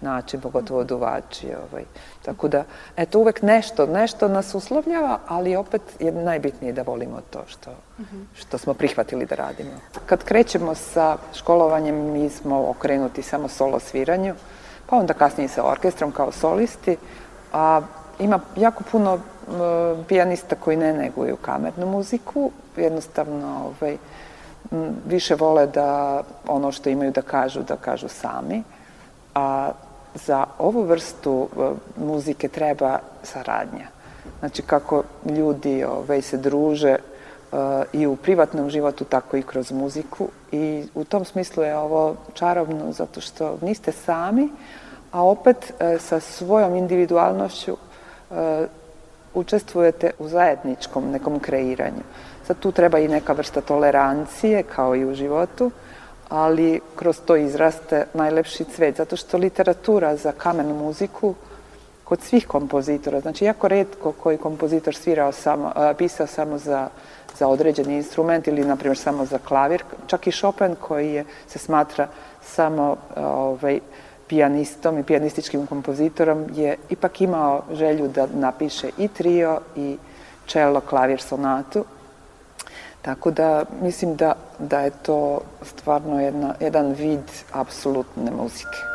način, pogotovo mhm. duvači. Ovaj. Tako da, eto, uvek nešto, nešto nas uslovljava, ali opet je najbitnije da volimo to što, mhm. što smo prihvatili da radimo. Kad krećemo sa školovanjem, mi smo okrenuti samo solo sviranju pa onda kasnije sa orkestrom kao solisti, a ima jako puno pijanista koji ne neguju kamernu muziku, jednostavno ovaj, više vole da ono što imaju da kažu, da kažu sami, a za ovu vrstu muzike treba saradnja. Znači kako ljudi ovaj, se druže e, i u privatnom životu, tako i kroz muziku i u tom smislu je ovo čarobno zato što niste sami, a opet e, sa svojom individualnošću e, učestvujete u zajedničkom nekom kreiranju. Sad tu treba i neka vrsta tolerancije, kao i u životu, ali kroz to izraste najlepši cvet, zato što literatura za kamenu muziku kod svih kompozitora, znači jako redko koji kompozitor svirao samo, e, pisao samo za, za određeni instrument ili, na primjer, samo za klavir, čak i Chopin koji je, se smatra samo ovaj, pijanistom i pijanističkim kompozitorom je ipak imao želju da napiše i trio i čelo klavir sonatu. Tako da mislim da, da je to stvarno jedna, jedan vid apsolutne muzike.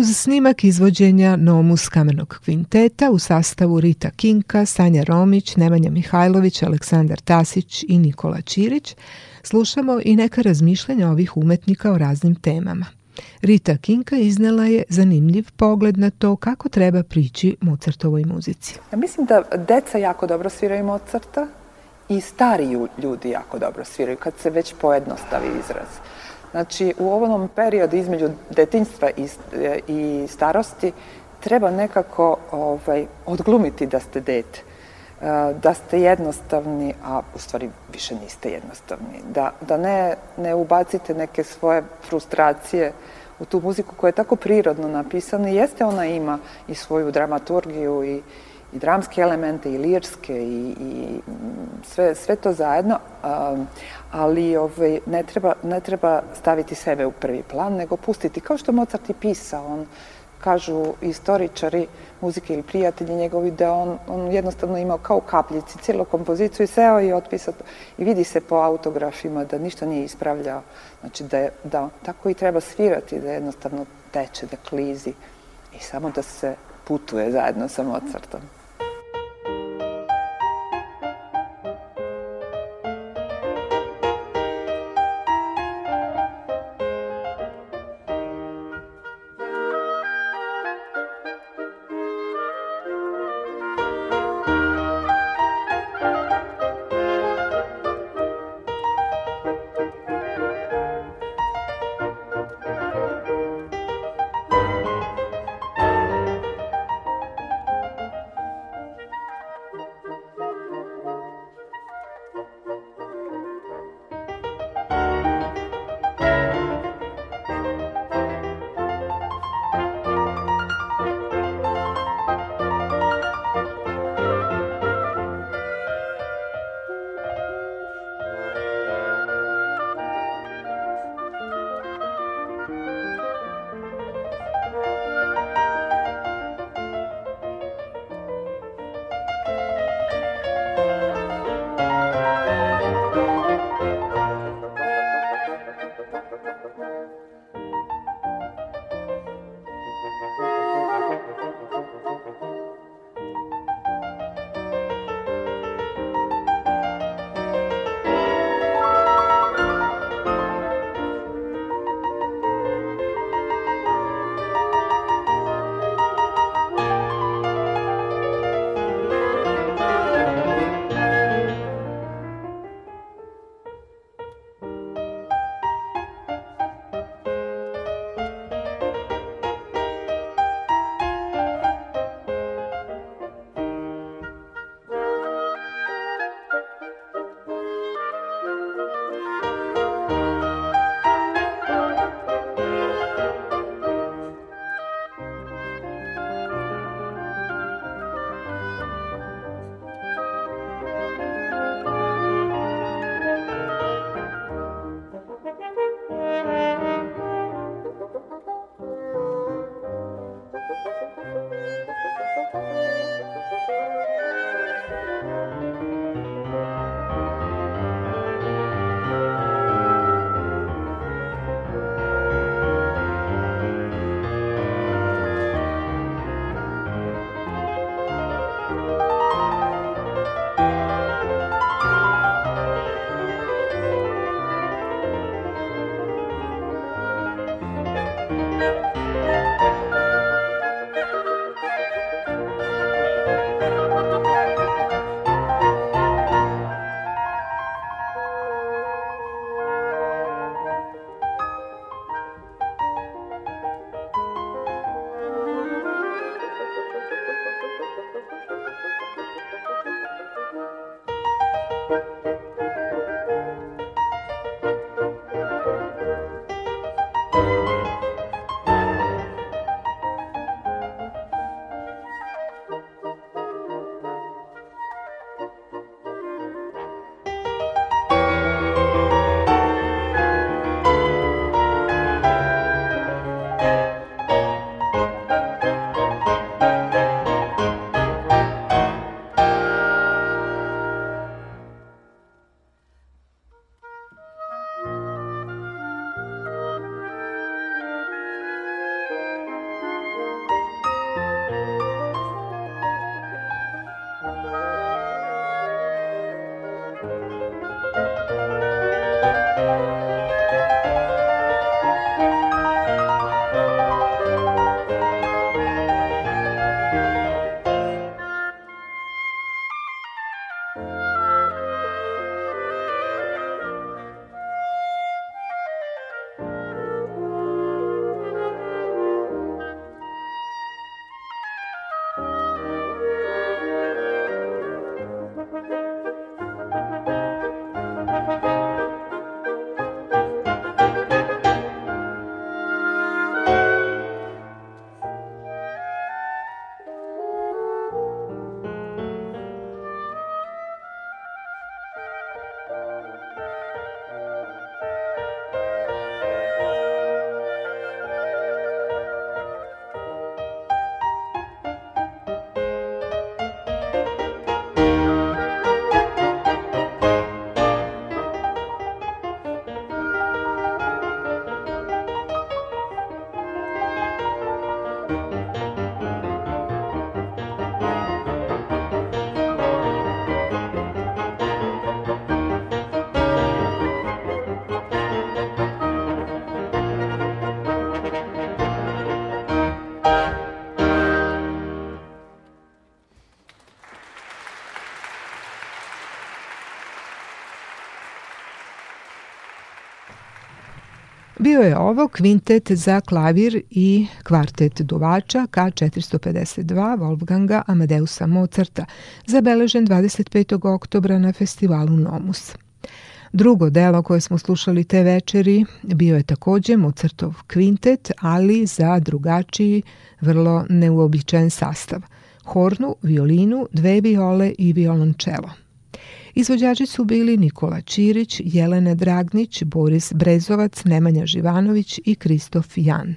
uz snimak izvođenja Nomus kamenog kvinteta u sastavu Rita Kinka, Sanja Romić, Nemanja Mihajlović, Aleksandar Tasić i Nikola Ćirić, slušamo i neka razmišljanja ovih umetnika o raznim temama. Rita Kinka iznela je zanimljiv pogled na to kako treba prići Mozartovoj muzici. Ja mislim da deca jako dobro sviraju Mozarta i stariji ljudi jako dobro sviraju kad se već pojednostavi izraz. Znači, u ovom periodu između detinjstva i, i starosti treba nekako ovaj, odglumiti da ste dete e, da ste jednostavni, a u stvari više niste jednostavni. Da, da ne, ne ubacite neke svoje frustracije u tu muziku koja je tako prirodno napisana jeste ona ima i svoju dramaturgiju i, i dramske elemente i lirske i, i sve, sve to zajedno, e, ali ovaj, ne, treba, ne treba staviti sebe u prvi plan, nego pustiti. Kao što Mozart i pisao, on kažu istoričari muzike ili prijatelji njegovi da on, on jednostavno imao kao kapljici cijelu kompoziciju i seo i otpisao i vidi se po autografima da ništa nije ispravljao. Znači da, da tako i treba svirati, da jednostavno teče, da klizi i samo da se putuje zajedno sa Mozartom. bio je ovo kvintet za klavir i kvartet duvača K452 Wolfganga Amadeusa Mozarta, zabeležen 25. oktobra na festivalu Nomus. Drugo delo koje smo slušali te večeri bio je takođe Mozartov kvintet, ali za drugačiji, vrlo neuobičajen sastav. Hornu, violinu, dve viole i violončelo. Izvođači su bili Nikola Čirić, Jelena Dragnić, Boris Brezovac, Nemanja Živanović i Kristof Jan.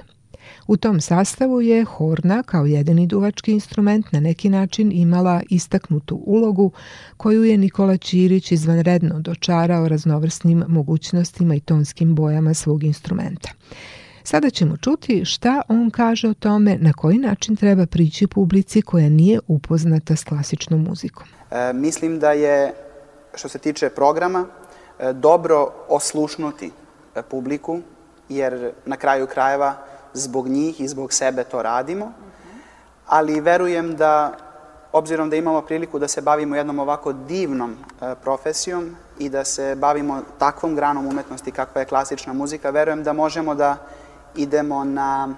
U tom sastavu je horna kao jedini duvački instrument na neki način imala istaknutu ulogu koju je Nikola Ćirić izvanredno dočarao raznovrsnim mogućnostima i tonskim bojama svog instrumenta. Sada ćemo čuti šta on kaže o tome na koji način treba prići publici koja nije upoznata s klasičnom muzikom. E, mislim da je što se tiče programa, e, dobro oslušnuti e, publiku, jer na kraju krajeva zbog njih i zbog sebe to radimo, ali verujem da, obzirom da imamo priliku da se bavimo jednom ovako divnom e, profesijom i da se bavimo takvom granom umetnosti kakva je klasična muzika, verujem da možemo da idemo na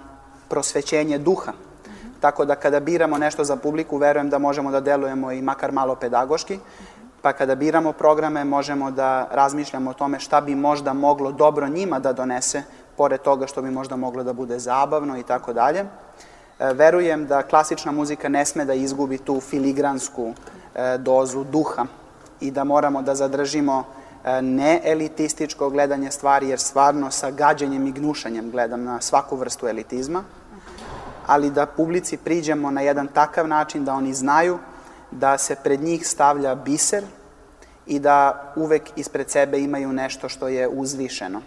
prosvećenje duha. Tako da kada biramo nešto za publiku, verujem da možemo da delujemo i makar malo pedagoški, pa kada biramo programe možemo da razmišljamo o tome šta bi možda moglo dobro njima da donese, pored toga što bi možda moglo da bude zabavno i tako dalje. E, verujem da klasična muzika ne sme da izgubi tu filigransku e, dozu duha i da moramo da zadržimo e, ne elitističko gledanje stvari, jer stvarno sa gađenjem i gnušanjem gledam na svaku vrstu elitizma, ali da publici priđemo na jedan takav način da oni znaju da se pred njih stavlja biser i da uvek ispred sebe imaju nešto što je uzvišeno.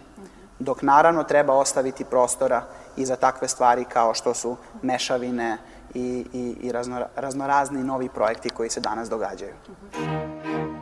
Dok naravno treba ostaviti prostora i za takve stvari kao što su mešavine i, i, i razno, raznorazni novi projekti koji se danas događaju. Uh -huh.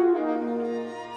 Música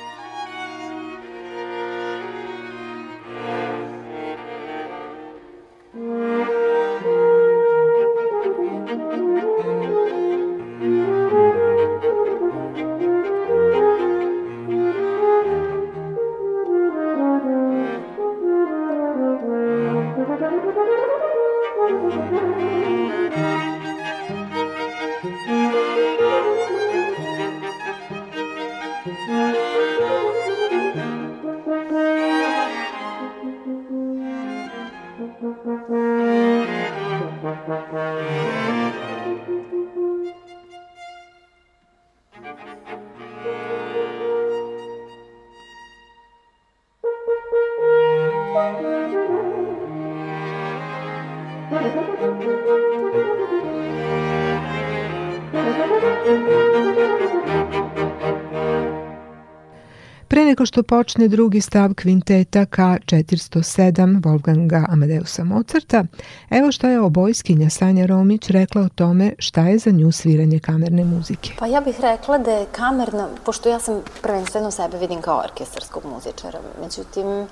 tako što počne drugi stav kvinteta K407 Wolfganga Amadeusa Mozarta, evo što je obojskinja Sanja Romić rekla o tome šta je za nju sviranje kamerne muzike. Pa ja bih rekla da je kamerna, pošto ja sam prvenstveno sebe vidim kao orkestarskog muzičara, međutim,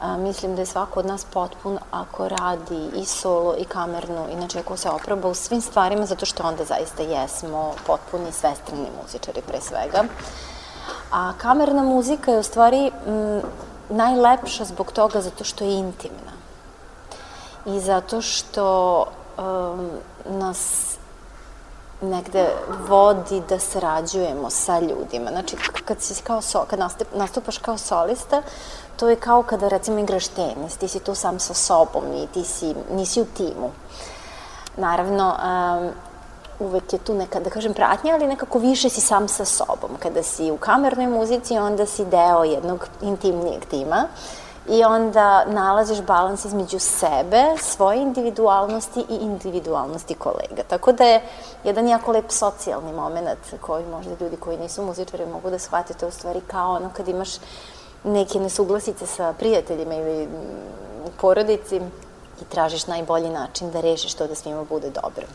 A, mislim da je svako od nas potpun ako radi i solo i kamerno, inače ako se oproba u svim stvarima, zato što onda zaista jesmo potpuni svestrani muzičari pre svega. A kamerna muzika je u stvari m, mm, najlepša zbog toga zato što je intimna. I zato što um, nas negde vodi da sarađujemo sa ljudima. Znači, kad, si kao so, kad nastupaš kao solista, to je kao kada, recimo, igraš tenis, ti si tu sam sa sobom i ti si, nisi u timu. Naravno, um, uvek je tu neka, da kažem, pratnja, ali nekako više si sam sa sobom. Kada si u kamernoj muzici, onda si deo jednog intimnijeg tima i onda nalaziš balans između sebe, svoje individualnosti i individualnosti kolega. Tako da je jedan jako lep socijalni moment koji možda ljudi koji nisu muzičari mogu da shvatite u stvari kao ono kad imaš neke nesuglasice sa prijateljima ili u porodici i tražiš najbolji način da rešiš to da svima bude dobro.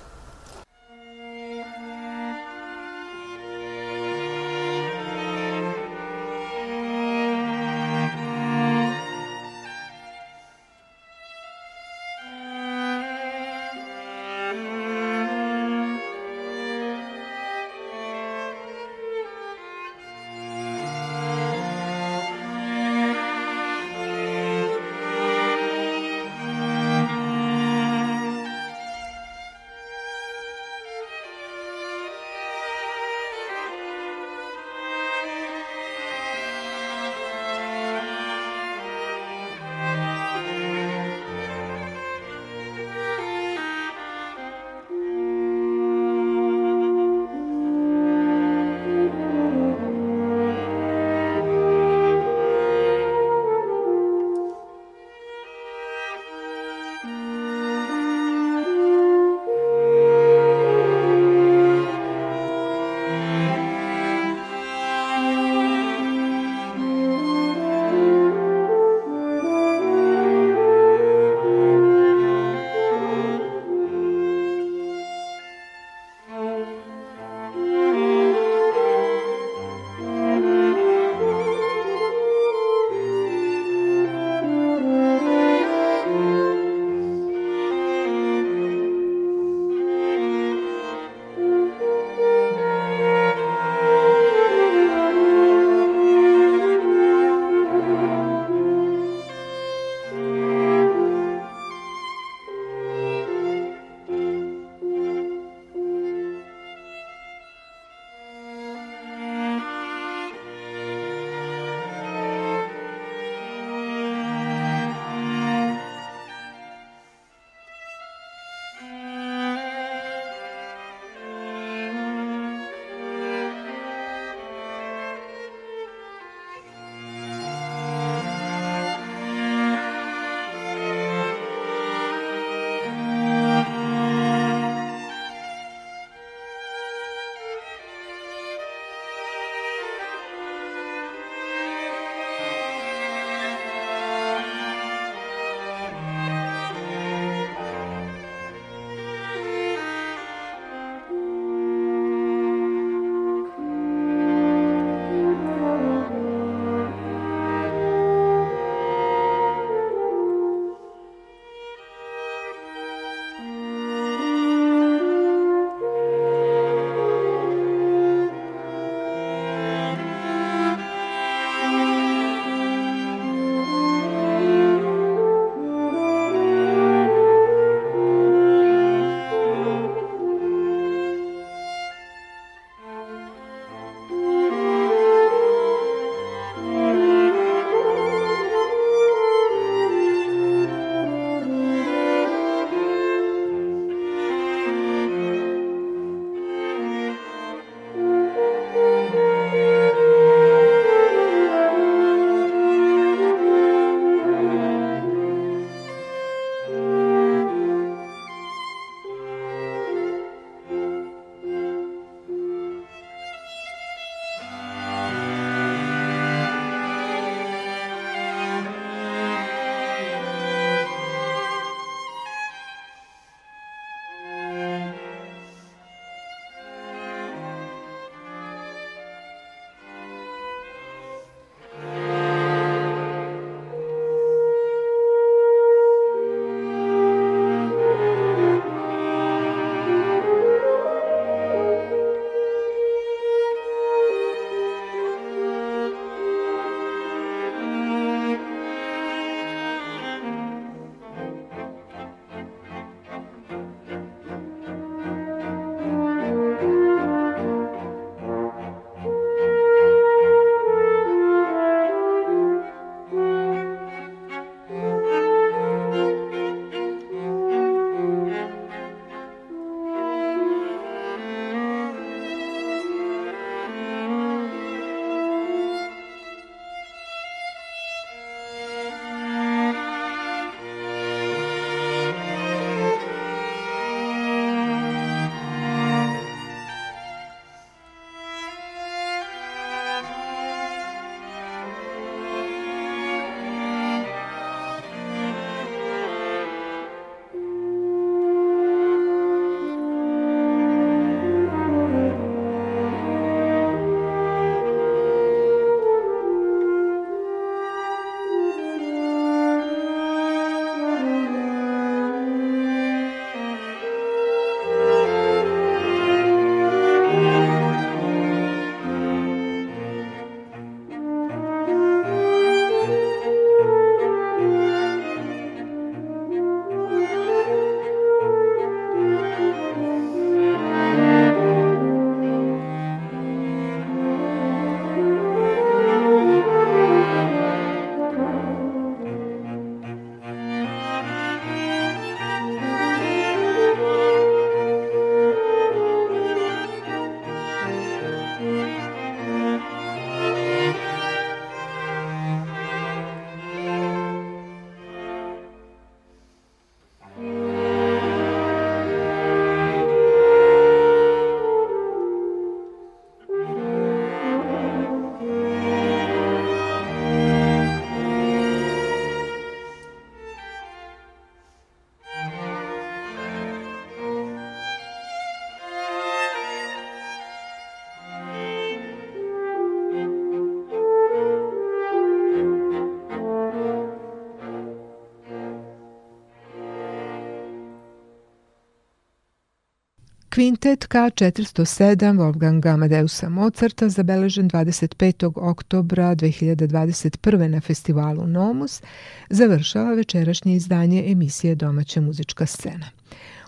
Kvintet K407 Wolfgang Amadeusa Mozarta zabeležen 25. oktobra 2021. na festivalu Nomus završava večerašnje izdanje emisije Domaća muzička scena.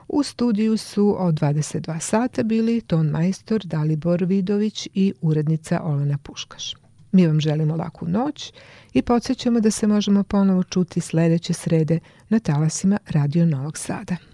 U studiju su od 22 sata bili ton majstor Dalibor Vidović i urednica Olena Puškaš. Mi vam želimo laku noć i podsjećamo da se možemo ponovo čuti sledeće srede na talasima Radio Novog Sada.